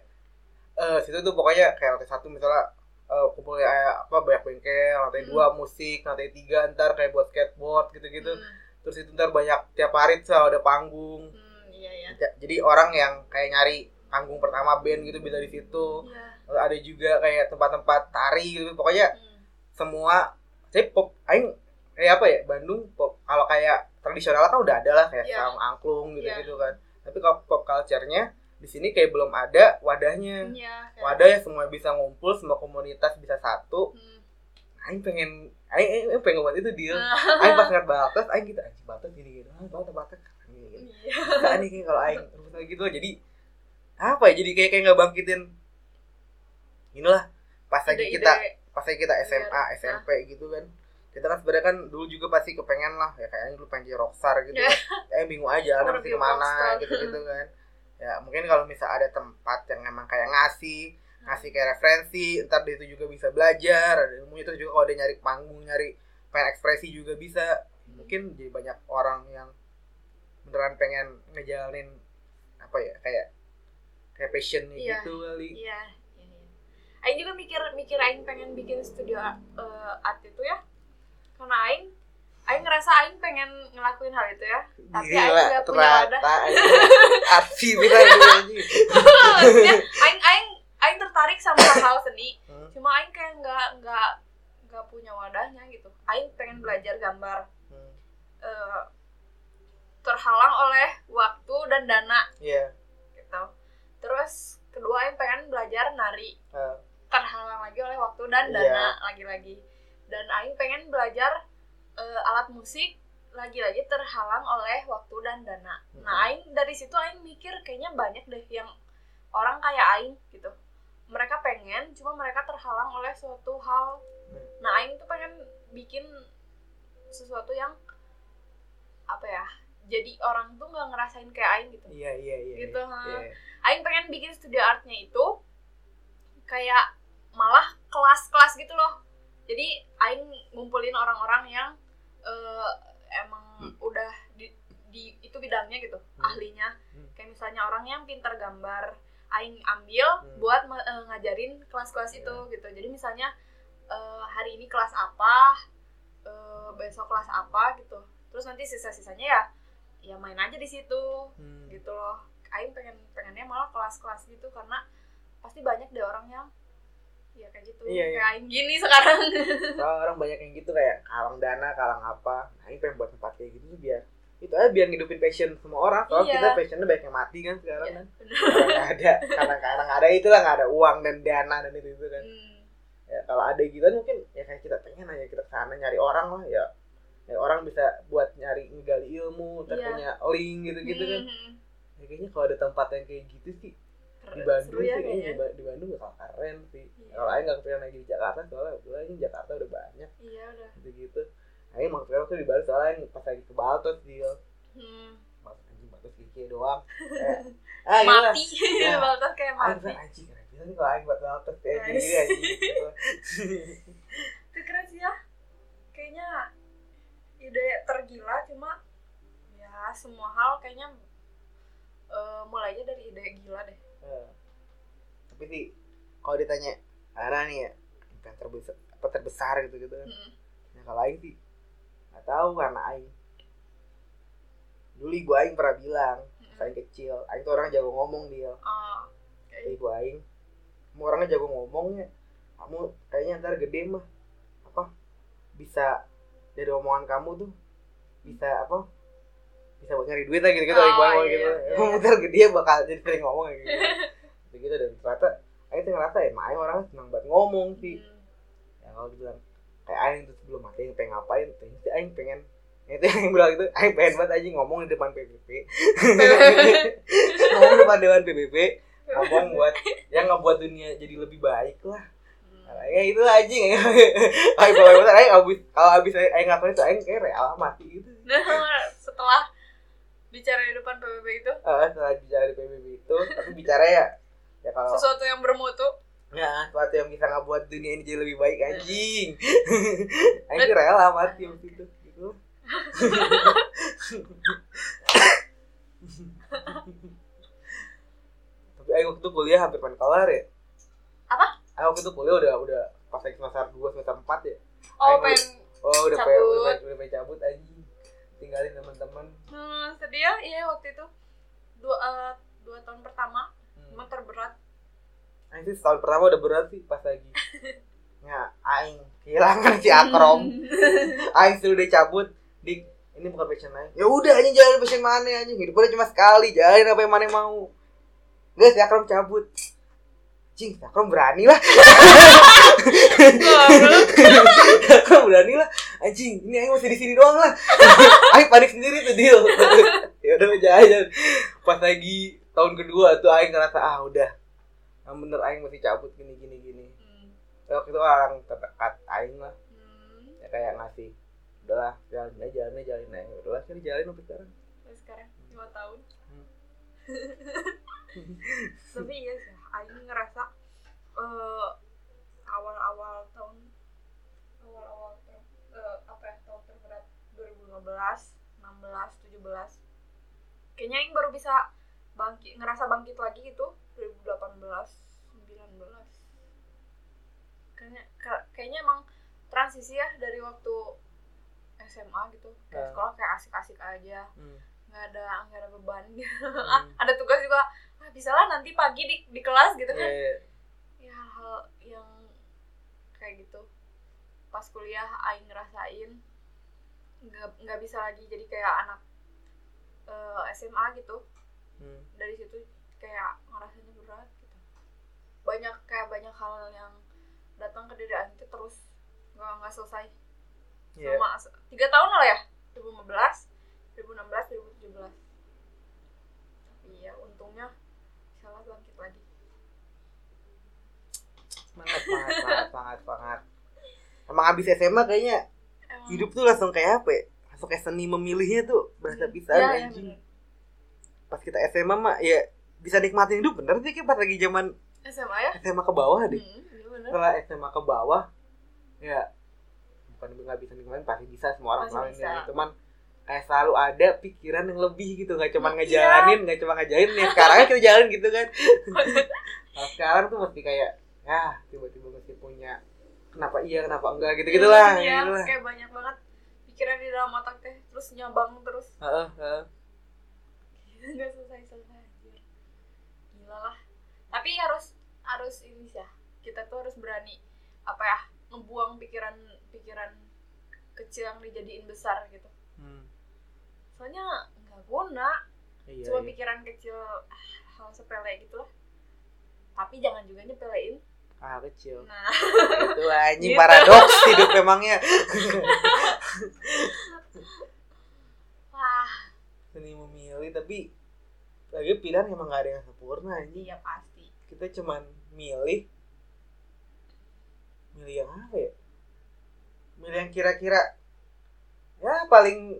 eh situ tuh pokoknya kayak lantai satu misalnya eh kumpul kayak apa banyak bengkel lantai Hmm. dua musik lantai tiga ntar kayak buat skateboard gitu-gitu hmm, terus itu ntar banyak tiap hari tuh selalu ada panggung. Hmm, iya ya Ja- jadi orang yang kayak nyari panggung pertama band gitu bisa di situ. Iya. Lalu ada juga kayak tempat-tempat tari gitu. Pokoknya hmm, semua saya pop aing kayak apa ya Bandung pop kalau kayak tradisional kan udah ada lah kayak Iya. sarung angklung gitu Iya. gitu kan. Tapi kalau pop culture-nya di sini kayak belum ada wadahnya. Iya kayak- wadah yang semua bisa ngumpul semua komunitas bisa satu. Hmm. aing pengen aing, aing, aing pengen buat itu Nah, aing pas ngeliat Baltas aing gitu anjing Baltas gini gini ah Baltas Baltas keren gini iya. Nih kayak kalau aing gitu jadi apa ya jadi kayak kayak nggak bangkitin. Inilah pas lagi kita pas lagi kita SMA Biar- SMP gitu kan. Kita kan sebenarnya kan dulu juga pasti kepengen lah ya kayaknya dulu pengen jadi rockstar gitu Ya. kan. eh bingung aja kan mesti ke mana gitu gitu kan. Ya mungkin kalau misal ada tempat yang emang kayak ngasih ngasih kayak referensi ntar dia itu juga bisa belajar ada ilmunya terus juga kalau dia nyari panggung nyari pengen ekspresi juga bisa mungkin jadi banyak orang yang beneran pengen ngejalanin apa ya kayak kayak passionnya Iya. gitu kali iya iya iya. Aing juga mikir mikir Aing pengen bikin studio eh, art itu ya karena Aing Aing ngerasa Aing pengen ngelakuin hal itu ya tapi Aing nggak punya wadah arti. Maksudnya, Aing Aing Aing tertarik sama hal seni. Hmm, cuma Aing kayak nggak nggak nggak punya wadahnya gitu. Aing pengen belajar gambar. Hmm. eh, terhalang oleh waktu dan dana. Iya. gitu. Terus kedua Aing pengen belajar nari. Eh, terhalang lagi oleh waktu dan Iya. dana lagi-lagi. Dan Aing pengen belajar eh, alat musik lagi-lagi terhalang oleh waktu dan dana. Nah Aing dari situ Aing mikir kayaknya banyak deh yang orang kayak Aing gitu mereka pengen cuma mereka terhalang oleh suatu hal Hmm. nah Aing tuh pengen bikin sesuatu yang apa ya jadi orang tuh nggak ngerasain kayak Aing gitu Iya iya iya. Gitu, iya. ha. Iya. Aing pengen bikin studio artnya itu kayak malah kelas-kelas gitu loh. Jadi Aing ngumpulin orang-orang yang eh, emang udah di, di itu bidangnya gitu, Hmm. ahlinya. Hmm. Kayak misalnya orang yang pintar gambar, Aing ambil Hmm. buat eh, ngajarin kelas-kelas Iya. itu gitu. Jadi misalnya eh, hari ini kelas apa, eh, besok kelas apa gitu. Terus nanti sisa-sisanya ya ya main aja di situ Hmm. gitu loh Aing pengen pengennya malah kelas-kelas gitu karena pasti banyak deh orang yang ya kayak gitu Iya, iya. kayak Aing gini sekarang orang banyak yang gitu kayak kalang dana, kalang apa. Nah, ini pengen buat tempat kayak gitu tuh biar itu aja biar ngidupin passion semua orang. Soalnya Iya. kita passionnya banyak yang mati kan sekarang ya, kan. nggak ada, karena karena nggak ada itulah nggak ada uang dan dana dan itu itu kan. Hmm, ya kalau ada gitu mungkin ya kayak kita pengen aja kita ke sana nyari orang lah ya ya orang bisa buat nyari ngegali ilmu dan Iya. punya link gitu gitu kan Mhm. ya, kayaknya kalau ada tempat yang kayak gitu sih di. Bandung ya sih kayaknya di, di Bandung bakal keren sih Iya. kalau Aing nggak pengen lagi di Jakarta soalnya gue ini Jakarta udah banyak Iya udah. gitu gitu Aing mau sekarang tuh di Bali soalnya pas lagi ke Baltos dia Hmm. Mas anjing Baltos gigi doang Kayak, ah Mati. Ya. Baltas kayak mati. anjing keren nih kalau Aing buat Baltos kayak gini anjing. Itu keren sih ya. Kayaknya ide tergila cuma ya semua hal kayaknya eh, mulainya dari ide gila deh. Eh, tapi sih kalau ditanya ada nih ya yang terbesar apa terbesar gitu gitu kan Mm-mm. ya kalau Aing sih nggak tahu karena Aing. Dulu ibu Aing pernah bilang pas Aing kecil Aing tuh orang jago ngomong dia Kata kayak ibu Aing kamu orangnya jago ngomongnya kamu kayaknya ntar gede mah apa bisa dari omongan kamu tuh bisa apa bisa buat nyari duit lah gitu gitu Oh, ibu Aing iya, gitu. iya. kamu ntar gede bakal jadi sering ngomong kayak gitu. Gitu, dan ternyata Aing tuh ngerasa ya Aing orangnya senang banget ngomong sih. Hmm. ya kalau dibilang kayak Aing tuh sebelum mati Aing pengen ngapain? Tuh sih Aing pengen itu yang bilang itu Aing pengen banget aja ngomong di depan PBB ngomong di depan dewan PBB ngomong buat yang ngebuat dunia jadi lebih baik lah. Nah, ya itu aja Aing kalau besar Aing abis kalau abis Aing ngapain itu Aing kayak rela mati gitu. Nah, setelah bicara di depan PBB itu? Eh, setelah bicara di PBB itu tapi bicara ya ya kalau sesuatu yang bermutu ya sesuatu yang bisa ngebuat dunia ini jadi lebih baik anjing. Aing tuh rela mati waktu itu gitu. Tapi Aing waktu kuliah hampir pengen kelar ya. Apa? Aing waktu itu kuliah udah udah pas lagi semester 2 semester 4 ya. Oh pengen oh udah Cabut. pengen udah, pengen- udah pengen cabut anjing. Tinggalin teman-teman. Hmm, sedih ya iya waktu itu. Dua eh, dua tahun pertama hmm. emang terberat Aing sih setahun pertama udah berat sih pas lagi. Ya Aing kehilangan si Akrom. Aing sudah udah cabut di ini bukan passion Aing. Ya udah anjing jalan passion mana anjing? Hidup udah cuma sekali jalan apa yang mana mau. Enggak si Akrom cabut. Cing, si Akrom berani lah. Akrom berani lah. Anjing, ini Aing masih di sini doang lah. Aing panik sendiri tuh deal Ya udah jalan. Pas lagi tahun kedua tuh Aing ngerasa ah udah Yang bener Aing masih cabut gini gini gini. Hmm, waktu itu orang terdekat aing lah. Hmm, ya kayak ngasih udahlah jalanin aja jalanin aja jalanin aja udahlah sih jalanin sampai sekarang. Terus sekarang lima tahun. Hmm. tapi iya sih Aing ngerasa eh, awal-awal tahun awal-awal ter, eh, apa ya tahun terberat 2015 16 17 kayaknya Aing baru bisa bangkit ngerasa bangkit lagi gitu 2018 19 kayaknya ka- kayaknya emang transisi ya dari waktu SMA gitu. Kayak Ya. sekolah kayak asik-asik aja. Hmm. nggak ada nggak ada beban Hmm. ah, ada tugas juga. Ah, bisa lah nanti pagi di, di kelas gitu kan. Ya, ya hal yang kayak gitu. Pas kuliah Aing ngerasain nggak nggak bisa lagi jadi kayak anak eh, SMA gitu hmm. dari situ kayak ngerasanya berat gitu. Banyak kayak banyak hal yang datang ke diri itu terus nggak nggak selesai. Ya selama se- tiga tahun lah ya 2015 2016 2017 tapi ya untungnya salah bangkit lagi. Semangat semangat semangat semangat emang abis SMA kayaknya Emang- hidup tuh langsung kayak apa ya? Langsung kayak seni memilihnya tuh berasa bisa Iya, iya, anjing. bener. Pas kita SMA mah ya bisa nikmatin hidup. Bener sih pas lagi zaman SMA ya? SMA ke bawah deh. Hmm, iya setelah SMA ke bawah ya bukan nggak bisa nikmatin pasti bisa semua orang ngalamin ini. cuman kayak selalu ada pikiran yang lebih gitu nggak cuma Iya. ngejalanin nggak cuma ngajarin. Nih sekarang kita jalan gitu kan. Nah, sekarang tuh mesti kayak ya tiba-tiba mesti punya kenapa iya kenapa enggak gitu gitulah Iya, gitu lah. kayak banyak banget pikiran di dalam otak teh terus nyabang terus. Heeh, heeh. nggak selesai selesai gila lah. Tapi harus harus ini sih ya. Kita tuh harus berani apa ya ngebuang pikiran pikiran kecil yang dijadiin besar gitu. Hmm, soalnya nggak guna. Iya, cuma iya. pikiran kecil ah, hal sepele gitu lah. Tapi jangan juga nyepelein. Hal kecil. Nah. Itu anjing Gitu. paradoks hidup memangnya wah seni memilih tapi lagi pilihan emang gak ada yang sempurna anjing. Iya pasti. Kita cuman milih. Milih yang apa ya? Milih yang kira-kira ya paling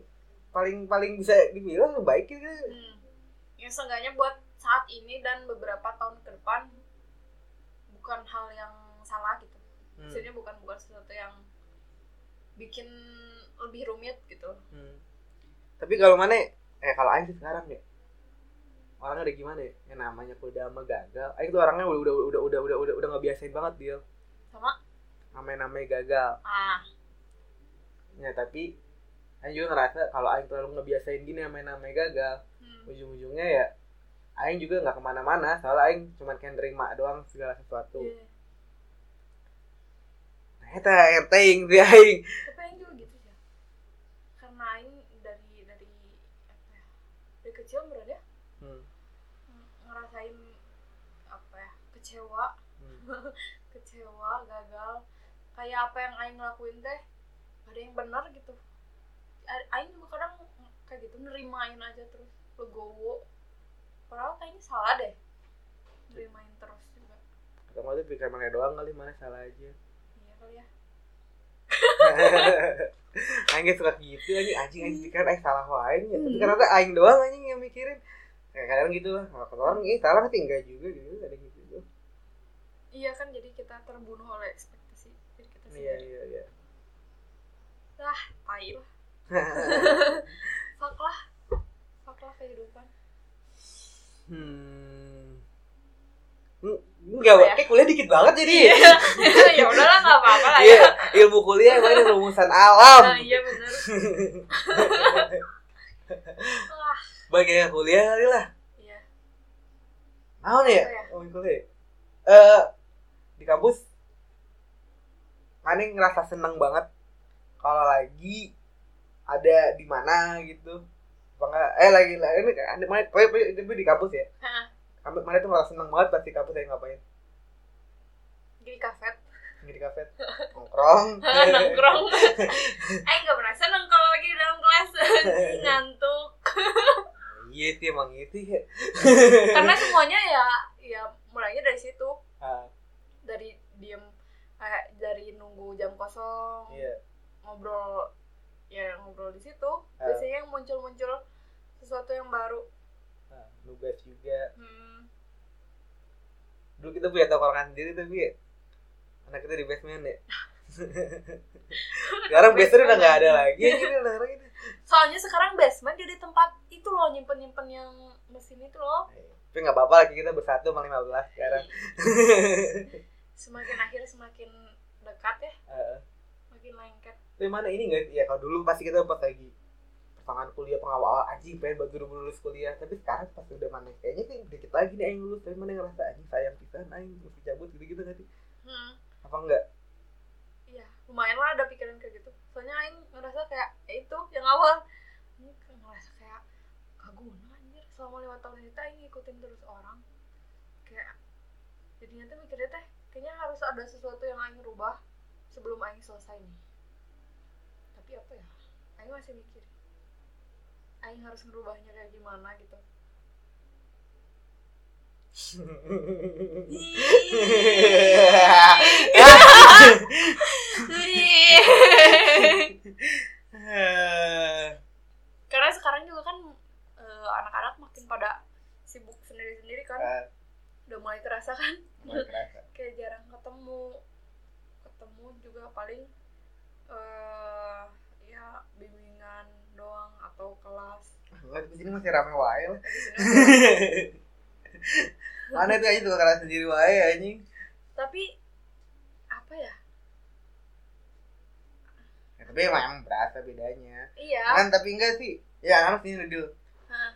paling paling bisa dibilang yang baik gitu. Hmm. yang seenggaknya buat saat ini dan beberapa tahun ke depan bukan hal yang salah gitu. Hmm, maksudnya bukan bukan sesuatu yang bikin lebih rumit gitu. Hmm. tapi kalau mana eh kalau Aing sekarang ya. Orangnya udah gimana ya? Yang namanya kuda sama gagal. Aing tuh orangnya udah udah udah udah udah udah udah ngebiasain banget dia. Sama. Namanya namanya gagal. Ah. Ya tapi Aing juga ngerasa kalau Aing terlalu ngebiasain gini namanya namanya gagal hmm. ujung-ujungnya ya Aing juga nggak ke mana-mana. Soalnya Aing cuma kayak nerima doang segala sesuatu. Iya. nah itu enteng sih Aing. Tapi Aing juga gitu ya karena Aing dari dari apa ya dari kecil berarti ya hmm. ng- ngerasain apa ya kecewa. Hmm. kecewa gagal. Kayak apa yang Aing lakuin teh gak ada yang benar gitu. Aing juga kadang kayak gitu nerimain aja terus legowo. Padahal kayaknya salah deh nerimain terus juga. Ketemu tuh mana doang kali mana salah aja. Iya kali ya Aing gak suka gitu anjing. Anjing anjing pikiran Aing salah wae ya. tapi Hmm. ternyata Aing doang anjing yang mikirin. Kayak kadang gitu lah kalau orang ini salah tapi enggak juga gitu ada gitu tuh. Iya kan jadi kita terbunuh oleh ekspektasi diri kita iya sendiri. iya iya. Lah tai lah. Fuck lah. Fuck lah kehidupan. Hmm Hmm, enggak ya? kayak kuliah dikit banget jadi iya ya udahlah nggak apa-apa lah iya ya ilmu kuliah emang ini rumusan alam nah, iya bener wah bagian kuliah kali lah iya Apa nih ya? Ya? Ngomongin kuliah. Eh di kampus Mane ngerasa seneng banget kalau lagi ada di mana gitu. Apa enggak? Eh lagi lagi ini kan itu di kampus ya. Kamu mana tuh ngerasa seneng banget pas di kampus saya ngapain? di kafe Nggak di kafe nongkrong. nongkrong eh nggak pernah seneng kalau lagi di dalam kelas ngantuk Iya sih emang itu ya. karena semuanya ya ya mulainya dari situ Ah, dari diem kayak dari nunggu jam kosong iya. ngobrol ya ngobrol di situ Ah. biasanya yang muncul-muncul sesuatu yang baru Nah, nugas juga. hmm, Dulu kita punya tongkrongan sendiri tapi ya, anak kita di basement ya. Sekarang basement udah nggak ada lagi. Ini udah lagi. soalnya sekarang basement jadi tempat itu loh nyimpen nyimpen yang mesin itu loh Tapi nggak apa-apa lagi kita bersatu sama 15 sekarang. semakin akhir semakin dekat ya Heeh. makin lengket Tapi mana ini nggak? Ya kalau dulu pasti kita pas lagi pertengahan kuliah pengawal anjing pengen buat buru lulus kuliah. Tapi sekarang pas udah mana kayaknya sih dikit lagi nih yang lulus. Tapi mana ngerasa anjing sayang pisan anjing mesti cabut gitu-gitu nggak sih? hmm. Apa enggak? iya lumayan lah ada pikiran kayak gitu soalnya Aing ngerasa kayak ya itu yang awal ini kayak ngerasa kayak kaguna anjir selama lima tahun ini Aing ngikutin terus orang kayak jadinya tuh mikirnya teh kayaknya harus ada sesuatu yang Aing rubah sebelum Aing selesai nih tapi apa ya Aing masih mikir Aing harus ngerubahnya kayak gimana gitu. Karena sekarang juga kan eh, anak-anak makin pada sibuk sendiri-sendiri kan. Ah, udah mulai kerasa kan? Mulai kerasa. kayak jarang ketemu. Ketemu juga paling bimbingan doang atau kelas Enggak, di sini masih rame wae lah. Mana itu aja tuh kelas sendiri wae anjing. tapi apa ya Ya, tapi emang, emang berasa bedanya. iya Kan tapi enggak sih. Ya anak sini dulu.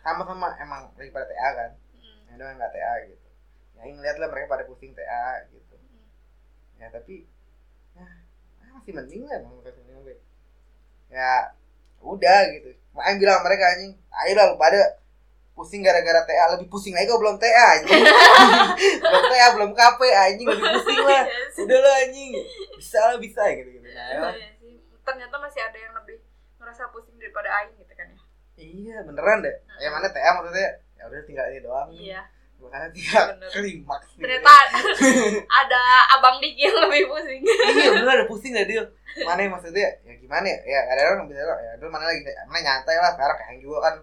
Sama-sama emang lagi pada TA kan. Mm, Yang doang enggak TA gitu. Ya ngeliat lah mereka pada pusing TA gitu. mm. Ya tapi ya masih mending lah emang gue. Ya udah gitu. Makanya bilang mereka anjing, lah lu pada pusing gara-gara TA lebih pusing lagi kok belum TA anjing. Belum TA belum KP anjing lebih pusing lah. Iya udah lah anjing. Bisa lah bisa gitu gitu. Iya sih. ternyata masih ada yang lebih ngerasa pusing daripada aing gitu kan ya. Iya beneran deh. Yang mana TA maksudnya? Ya udah tinggal ini doang. Iya makanya tinggal Bener. klimaks ternyata ada abang Diki yang lebih pusing. Iya bener ada pusing lah dia mana yang maksudnya? Ya gimana ya? Ya ada orang bisa ya dulu mana lagi? Mana nyantai lah sekarang kayak juga kan.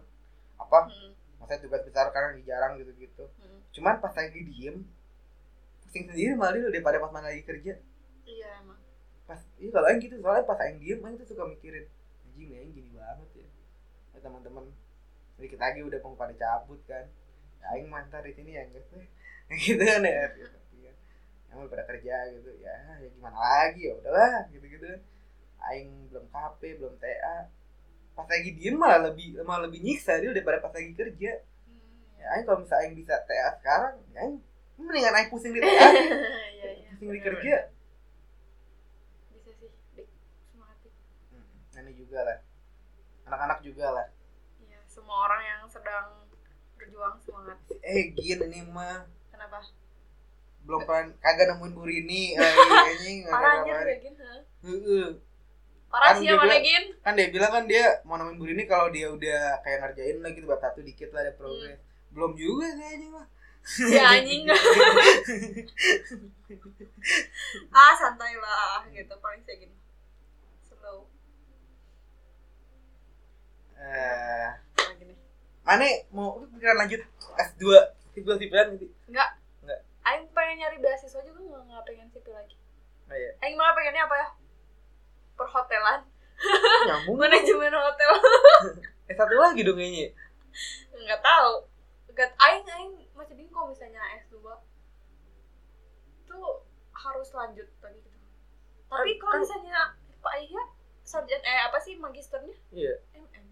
Apa? Hmm, maksudnya tugas besar karena jarang gitu gitu hmm. cuman pas lagi diem pusing sendiri malah dia daripada pas mana lagi kerja. Iya emang. Pas iya kalau aing gitu soalnya pas aing diem aing tuh suka mikirin anjing aing gini banget ya. Ya teman-teman sedikit lagi udah mau pada cabut kan. ya, aing mantar di sini ya sih? Gitu kan ya gitu. Iya. yang udah pada kerja gitu ya ya gimana lagi? Ya udahlah gitu gitu aing belum KP belum TA pas lagi diem malah lebih malah lebih nyiksa dia daripada pas lagi kerja. Hmm, ya aing kalau misalnya aing bisa TA sekarang ya aing mendingan aing pusing di TA iya iya pusing di kerja. bisa sih dik semangat Dik. Hmm, ini juga lah. Anak-anak juga lah. Iya semua orang yang sedang berjuang semangat. Eh gin ini mah kenapa? Belum pernah kagak nemuin Bu Rini. Eh, anjing nggak parah aja kabarin. tuh Gin ha? Heeh. parah Kan sih mana bilang- Gin kan dia bilang kan dia mau nemuin Bu Rini kalau dia udah kayak ngerjain lah gitu bab satu dikit lah ada progres. Belum juga sih anjing mah ya anjing. Ah santai lah gitu paling saya gini. Slow. Eh lagi mana mau pikiran lanjut? S2 sipil sipilan gitu? Enggak Enggak. Aing pengen nyari beasiswa juga nggak nggak pengen sipil lagi. Oh, iya. Aing malah pengennya apa ya? Perhotelan. Nyambung. Manajemen hotel. Eh satu lagi dong kayaknya. Nggak tahu. Nggak Aing Aing masih bingung kalau misalnya S2 tuh harus lanjut lagi gitu. Tapi Kan- kalau kan- misalnya Pak Iya sarjana eh apa sih magisternya? Iya. MM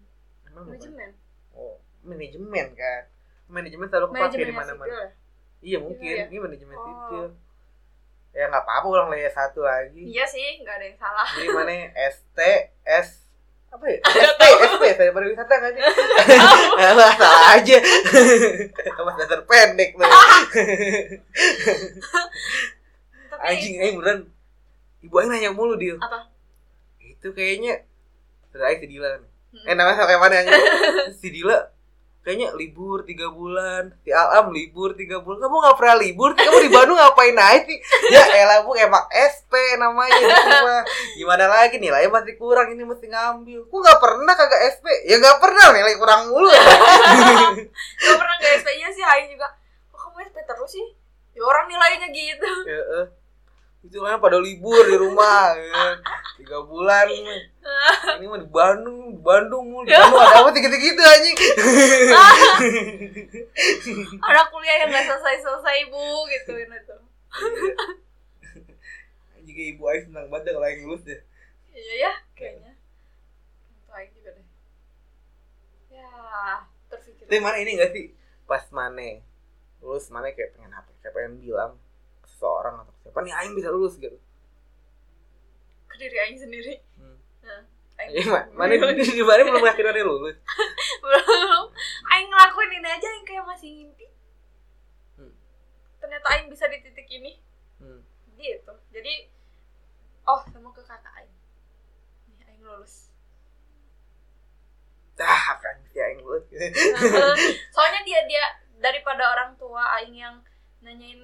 manajemen. Oh manajemen kan. Manajemen selalu kepake di mana-mana. ya? Iya mungkin. Iya, ya? ini manajemen Oh. sipil. Ya nggak apa-apa ulang lagi satu lagi. Iya sih nggak ada yang salah. Jadi mana ST S apa ya? Nggak SP SP saya pariwisata nggak sih? Alah, salah aja. Mas dasar pendek tuh. Anjing eh beneran. Ibu aing nanya mulu dia apa? Itu kayaknya Terus aing si Dila kan Hmm. eh namanya sampai mana anjing? Si Dila kayaknya libur tiga bulan. Si Alam libur tiga bulan. Kamu nggak pernah libur kamu di Bandung ngapain aja sih ya elah bu emang SP namanya di mah gimana lagi? Nilainya masih kurang ini mesti ngambil. Ku nggak pernah kagak SP ya nggak pernah nilai kurang mulu. Gak pernah nggak SP nya sih Aing juga. Kok kamu SP terus sih? Ya orang nilainya gitu. Ya. Itu kan pada libur di rumah ya. tiga bulan ini mah di Bandung di Bandung mulu di Bandung ada apa gitu gitu anjing? Anak kuliah yang nggak selesai selesai bu gituin itu Jika ibu Aing senang banget kalau Aing lulus deh. Iya ya kayaknya. Itu Aing juga deh. Ya terpikir. Tapi mana ini gak sih? Pas mana Lulus mana kayak pengen apa? Kayak pengen bilang Seseorang atau siapa nih? Aing bisa lulus gitu. Ke diri Aing sendiri. Hmm. nah, Aing ma- mana di mana belum yakin mana lulus. Belum. Aing ngelakuin ini aja yang kayak masih ngimpi. Hmm. ternyata Aing bisa di titik ini. Hmm. gitu. Jadi oh sama ke kakak Aing. Nih Aing lulus. Ah kan si Aing lulus. Soalnya dia dia daripada orang tua Aing yang nanyain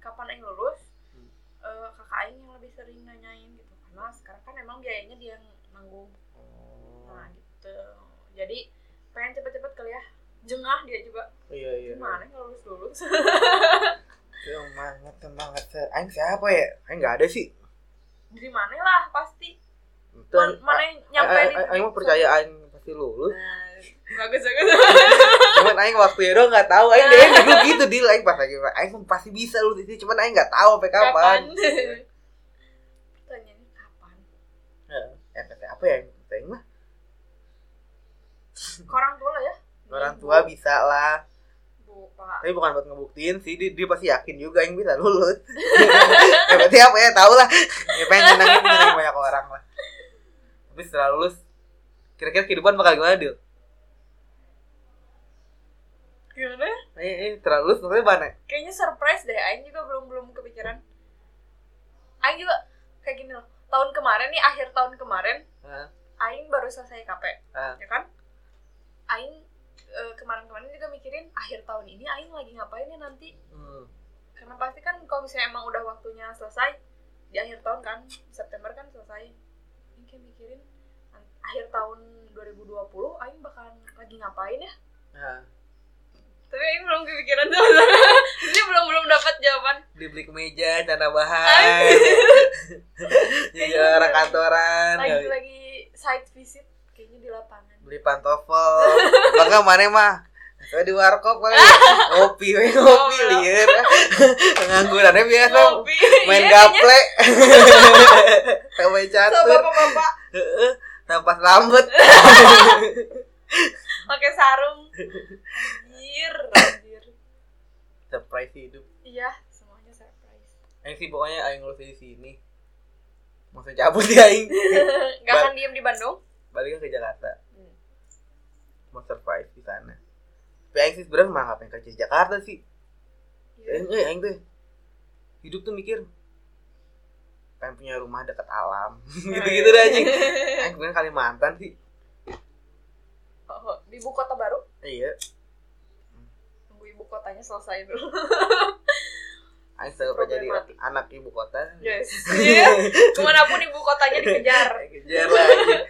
kapan Aing lulus Eh, kakak Aing yang lebih sering nanyain gitu. Karena sekarang kan emang biayanya dia yang nanggung. Nah gitu. Jadi pengen cepet-cepet kali ya jengah dia juga. Iya iya. Gimana nggak lulus lulus Semangat semangat Aing siapa ya? Aing gak ada sih. Dari mana lah pasti. Man- mana yang nyampe di Aing titik percaya Aing pasti lulus. Nah, bagus bagus. Cuman Aing waktu itu nggak tahu. Aing dia dulu gitu deal Aing pas lagi Aing pasti bisa lulus itu cuman Aing nggak tahu sampai kapan. Kapan? Pertanyaannya kapan? Ya ya, kata apa ya Aing Aing mah orang tua lah ya. Orang tua bisa lah. Bu pak. Tapi bukan buat ngebuktiin sih. Dia, dia pasti yakin juga Aing bisa lulus ya berarti apa ya tahu lah. Ya pengen nyenangin nyenangin banyak orang lah. Tapi setelah lulus kira-kira kehidupan bakal gimana Dil? Gimana Eh, eh terlalu maksudnya mana? kayaknya surprise deh Aing juga belum belum kepikiran Aing juga kayak gini loh tahun kemarin nih akhir tahun kemarin Hah? Aing baru selesai KP Ah. ya kan Aing eh, kemarin-kemarin juga mikirin akhir tahun ini Aing lagi ngapain ya nanti Hmm. karena pasti kan kalau misalnya emang udah waktunya selesai di akhir tahun kan September kan selesai Aing kayak mikirin akhir tahun 2020 Aing bakalan lagi ngapain ya Nah, tapi Aing belum kepikiran tuh jadi belum belum dapat jawaban dibeli kemeja, celana bahan. Jadi orang lagi- kantoran. lagi kali. lagi site visit kayaknya di lapangan Beli pantofel. Bangga mana mah? Saya di warkop kali. Ngopi, we ngopi Ngobrol. lieur. Penganggurannya biasa main Iya, gaple. So catur. bapak-bapak Heeh. Napas lambat. pakai sarung anjir anjir Surprise hidup. iya semuanya surprise Aing sih pokoknya aing lulus di sini. Maksudnya cabut ya aing. nggak akan diem di Bandung Balik ke Jakarta. Hmm. Mau surprise di sana. Tapi aing sih sebenarnya malah ngapain kerja di Jakarta sih. Iya. Aing, eh, aing tuh hidup tuh mikir pengen punya rumah dekat alam gitu-gitu deh anjing aing pengen Kalimantan sih Oh, di ibu kota baru iya ibu kotanya selesai dulu. Aing selalu pengen jadi anak ibu kota? Yes. Iya. ke mana pun ibu kotanya dikejar. Kejar lah anjing.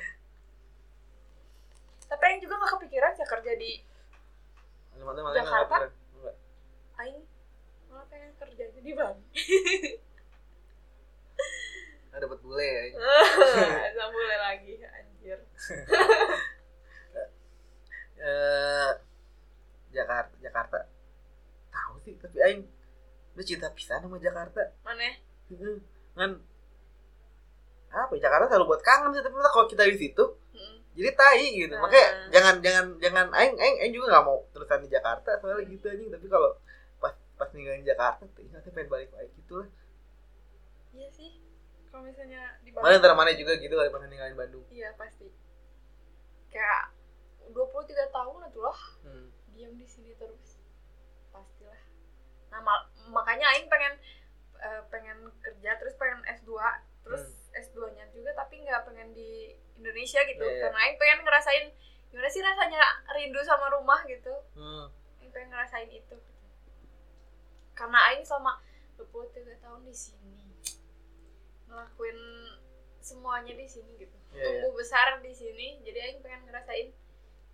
tapi yang juga nggak kepikiran ya kerja di Kalimantan malah Jakarta? Aing malah pengen kerjanya di Bali. Ah, dapat bule ya. Nggak boleh lagi anjir. Eh Jakarta Jakarta sih tapi aing lu cinta pisan sama Jakarta. Mana Heeh. kan apa ya, Jakarta selalu buat kangen sih tapi kalau kita di situ Hmm. jadi tai gitu. Nah. makanya jangan jangan jangan aing aing aing juga nggak mau terusan di Jakarta soalnya gitu anjing. Tapi kalau pas pas ninggalin Jakarta tuh ingatnya pengen balik lagi gitu lah. Iya sih. Kalau misalnya di mana antara mana juga gitu kali pas ninggalin Bandung. Iya pasti. Kayak 23 tahun itu lah. Hmm. diam di sini terus nah ma- makanya Aing pengen eh, pengen kerja terus pengen S2 terus S2 nya juga tapi nggak pengen di Indonesia gitu Iya, iya. karena Aing pengen ngerasain gimana sih rasanya rindu sama rumah gitu Hmm. Aing pengen ngerasain itu karena Aing selama 23 tahun di sini ngelakuin semuanya di sini gitu Iya, iya. tumbuh besar di sini jadi Aing pengen ngerasain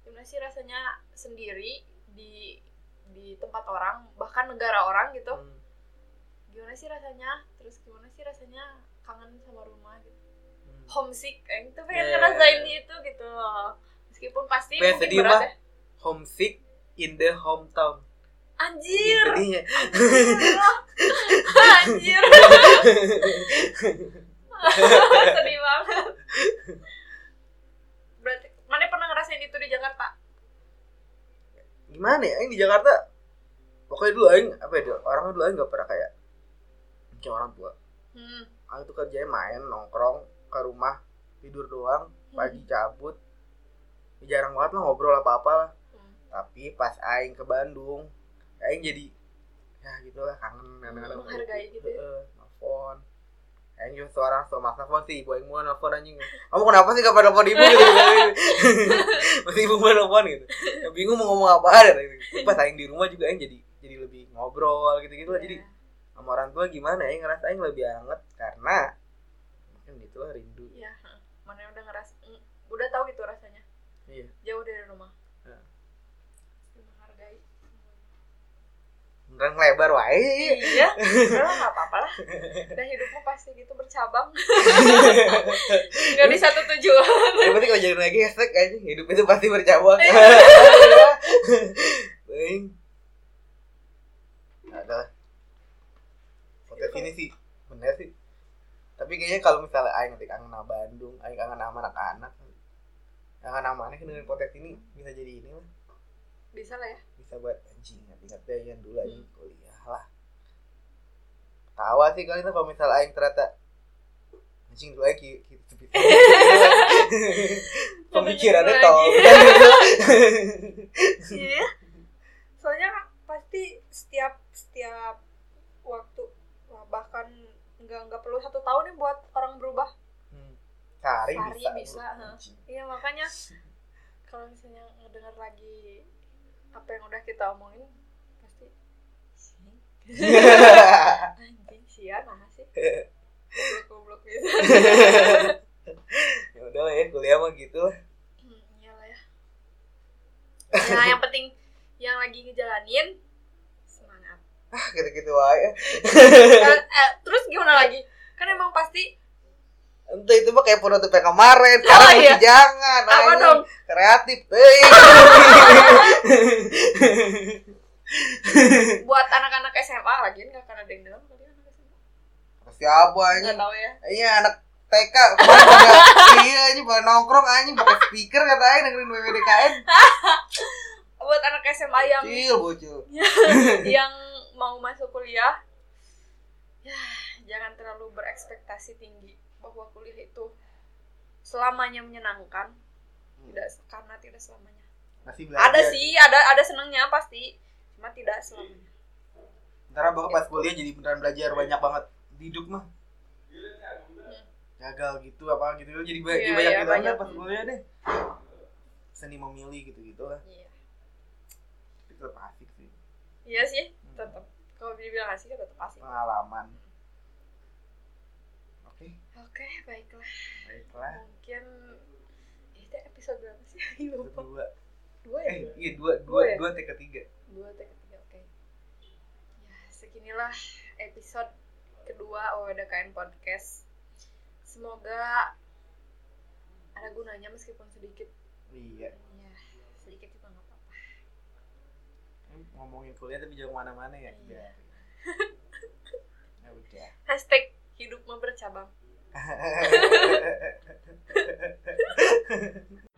gimana sih rasanya sendiri di di tempat orang bahkan negara orang gitu. Hmm. gimana sih rasanya? Terus gimana sih rasanya kangen sama rumah gitu? Hmm. homesick Aing tuh pengen iya, ngerasain itu gitu loh. Meskipun pasti Pengen mungkin sedih berat mah. ya homesick in the hometown. Anjir! Jadinya anjir. Sedih banget. Berarti mana pernah ngerasain itu di Jakarta gimana ya aing di Jakarta pokoknya dulu aing apa ya orang dulu aing nggak pernah kayak kayak orang tua hmm. aing tuh kerjanya main nongkrong ke rumah tidur doang pagi cabut Ya, jarang banget lah ngobrol apa apa lah Hmm. tapi pas aing ke Bandung aing jadi ya gitu lah kangen kadang-kadang Menghargai gitu. Heeh, nelfon aing juga seorang so maksa nelfon sih ibu aing mau nelfon anjing. Kamu kenapa sih pada nelfon ibu? Gitu masih ibu mau nelfon gitu. Ya, bingung mau ngomong apa gitu. Tapi pas aing di rumah juga aing jadi jadi lebih ngobrol gitu gitu lah. Jadi Iya. sama orang tua gimana? Aing ngerasa aing lebih hangat karena mungkin gitu lah rindu. Iya, heeh. mana udah ngeras mm, udah tahu gitu rasanya? Iya. Jauh dari rumah Ya. menghargai beneran lebar wae iya udah nggak apa-apa lah udah hidupmu pasti gitu bercabang nggak di satu tujuan Yang penting kalau jadi lagi hashtag aja hidup itu pasti bercabang. Iya. Ada. Ini sih bener sih. Tapi kayaknya kalau misalnya aing nanti kangen sama Bandung, aing kangen sama anak-anak. Kangen sama aneh dengan podcast ini bisa jadi ini lah. bisa lah ya Bisa buat anjing ingat-ingat deh yang dulu kuliah lah. Tawa sih kali itu kalau misalnya aing ternyata anjing dulu aing gitu. Pemikirannya tol. iya soalnya pasti setiap setiap waktu bahkan nggak nggak perlu satu tahun nih buat orang berubah Hmm. Sehari, Sehari bisa. bisa, iya makanya kalau misalnya ngedengar lagi apa yang udah kita omongin pasti sia nah sih? Goblok goblok gitu. Ya udah lah ya kuliah mah gitu lah Hmm, iyalah ya. Ya yang penting yang lagi ngejalanin semangat. Ah gitu-gitu aja. Kan, eh, terus gimana lagi? Kan emang pasti entah itu mah kayak penutup yang kemarin. Sekarang Oh, iya. masih jangan apa anjing. dong? Kreatif teh buat anak-anak SMA lagi nggak karena ada yang dalam siapa nggak tahu ya. Iya anak TK kemarin pada iya anjing pada nongkrong anjing pakai speaker katanya dengerin WWDKN buat anak SMA yang Cil bocil. yang mau masuk kuliah. Ya jangan terlalu berekspektasi tinggi bahwa kuliah itu selamanya menyenangkan. Tidak karena tidak selamanya. Masih belajar. ada sih ada ada senangnya pasti. Cuma tidak selamanya. Ntar abang pas kuliah jadi beneran belajar banyak banget hidup mah. Gagal gitu apa gitu jadi, ba- Iya, jadi banyak gitu banyak. pas kuliah deh. Seni memilih gitu gitu lah. Iya. Itu tetap asik sih. Iya sih tetap kalau dibilang asik ya tetap asik. Pengalaman. Oke. Oke baiklah. Baiklah. Mungkin itu episode berapa sih? Lupa. Dua. Dua ya? Eh iya dua dua Dua ya? dua ketiga dua tag ketiga oke. Ya seginilah episode kedua OWDKN podcast. Semoga ada gunanya meskipun sedikit. Iya. Ya sedikit juga nggak apa-apa. Ngomongin kuliah tapi jangan ke mana-mana ya? Iya. ya udah. Hashtag hidup mah bercabang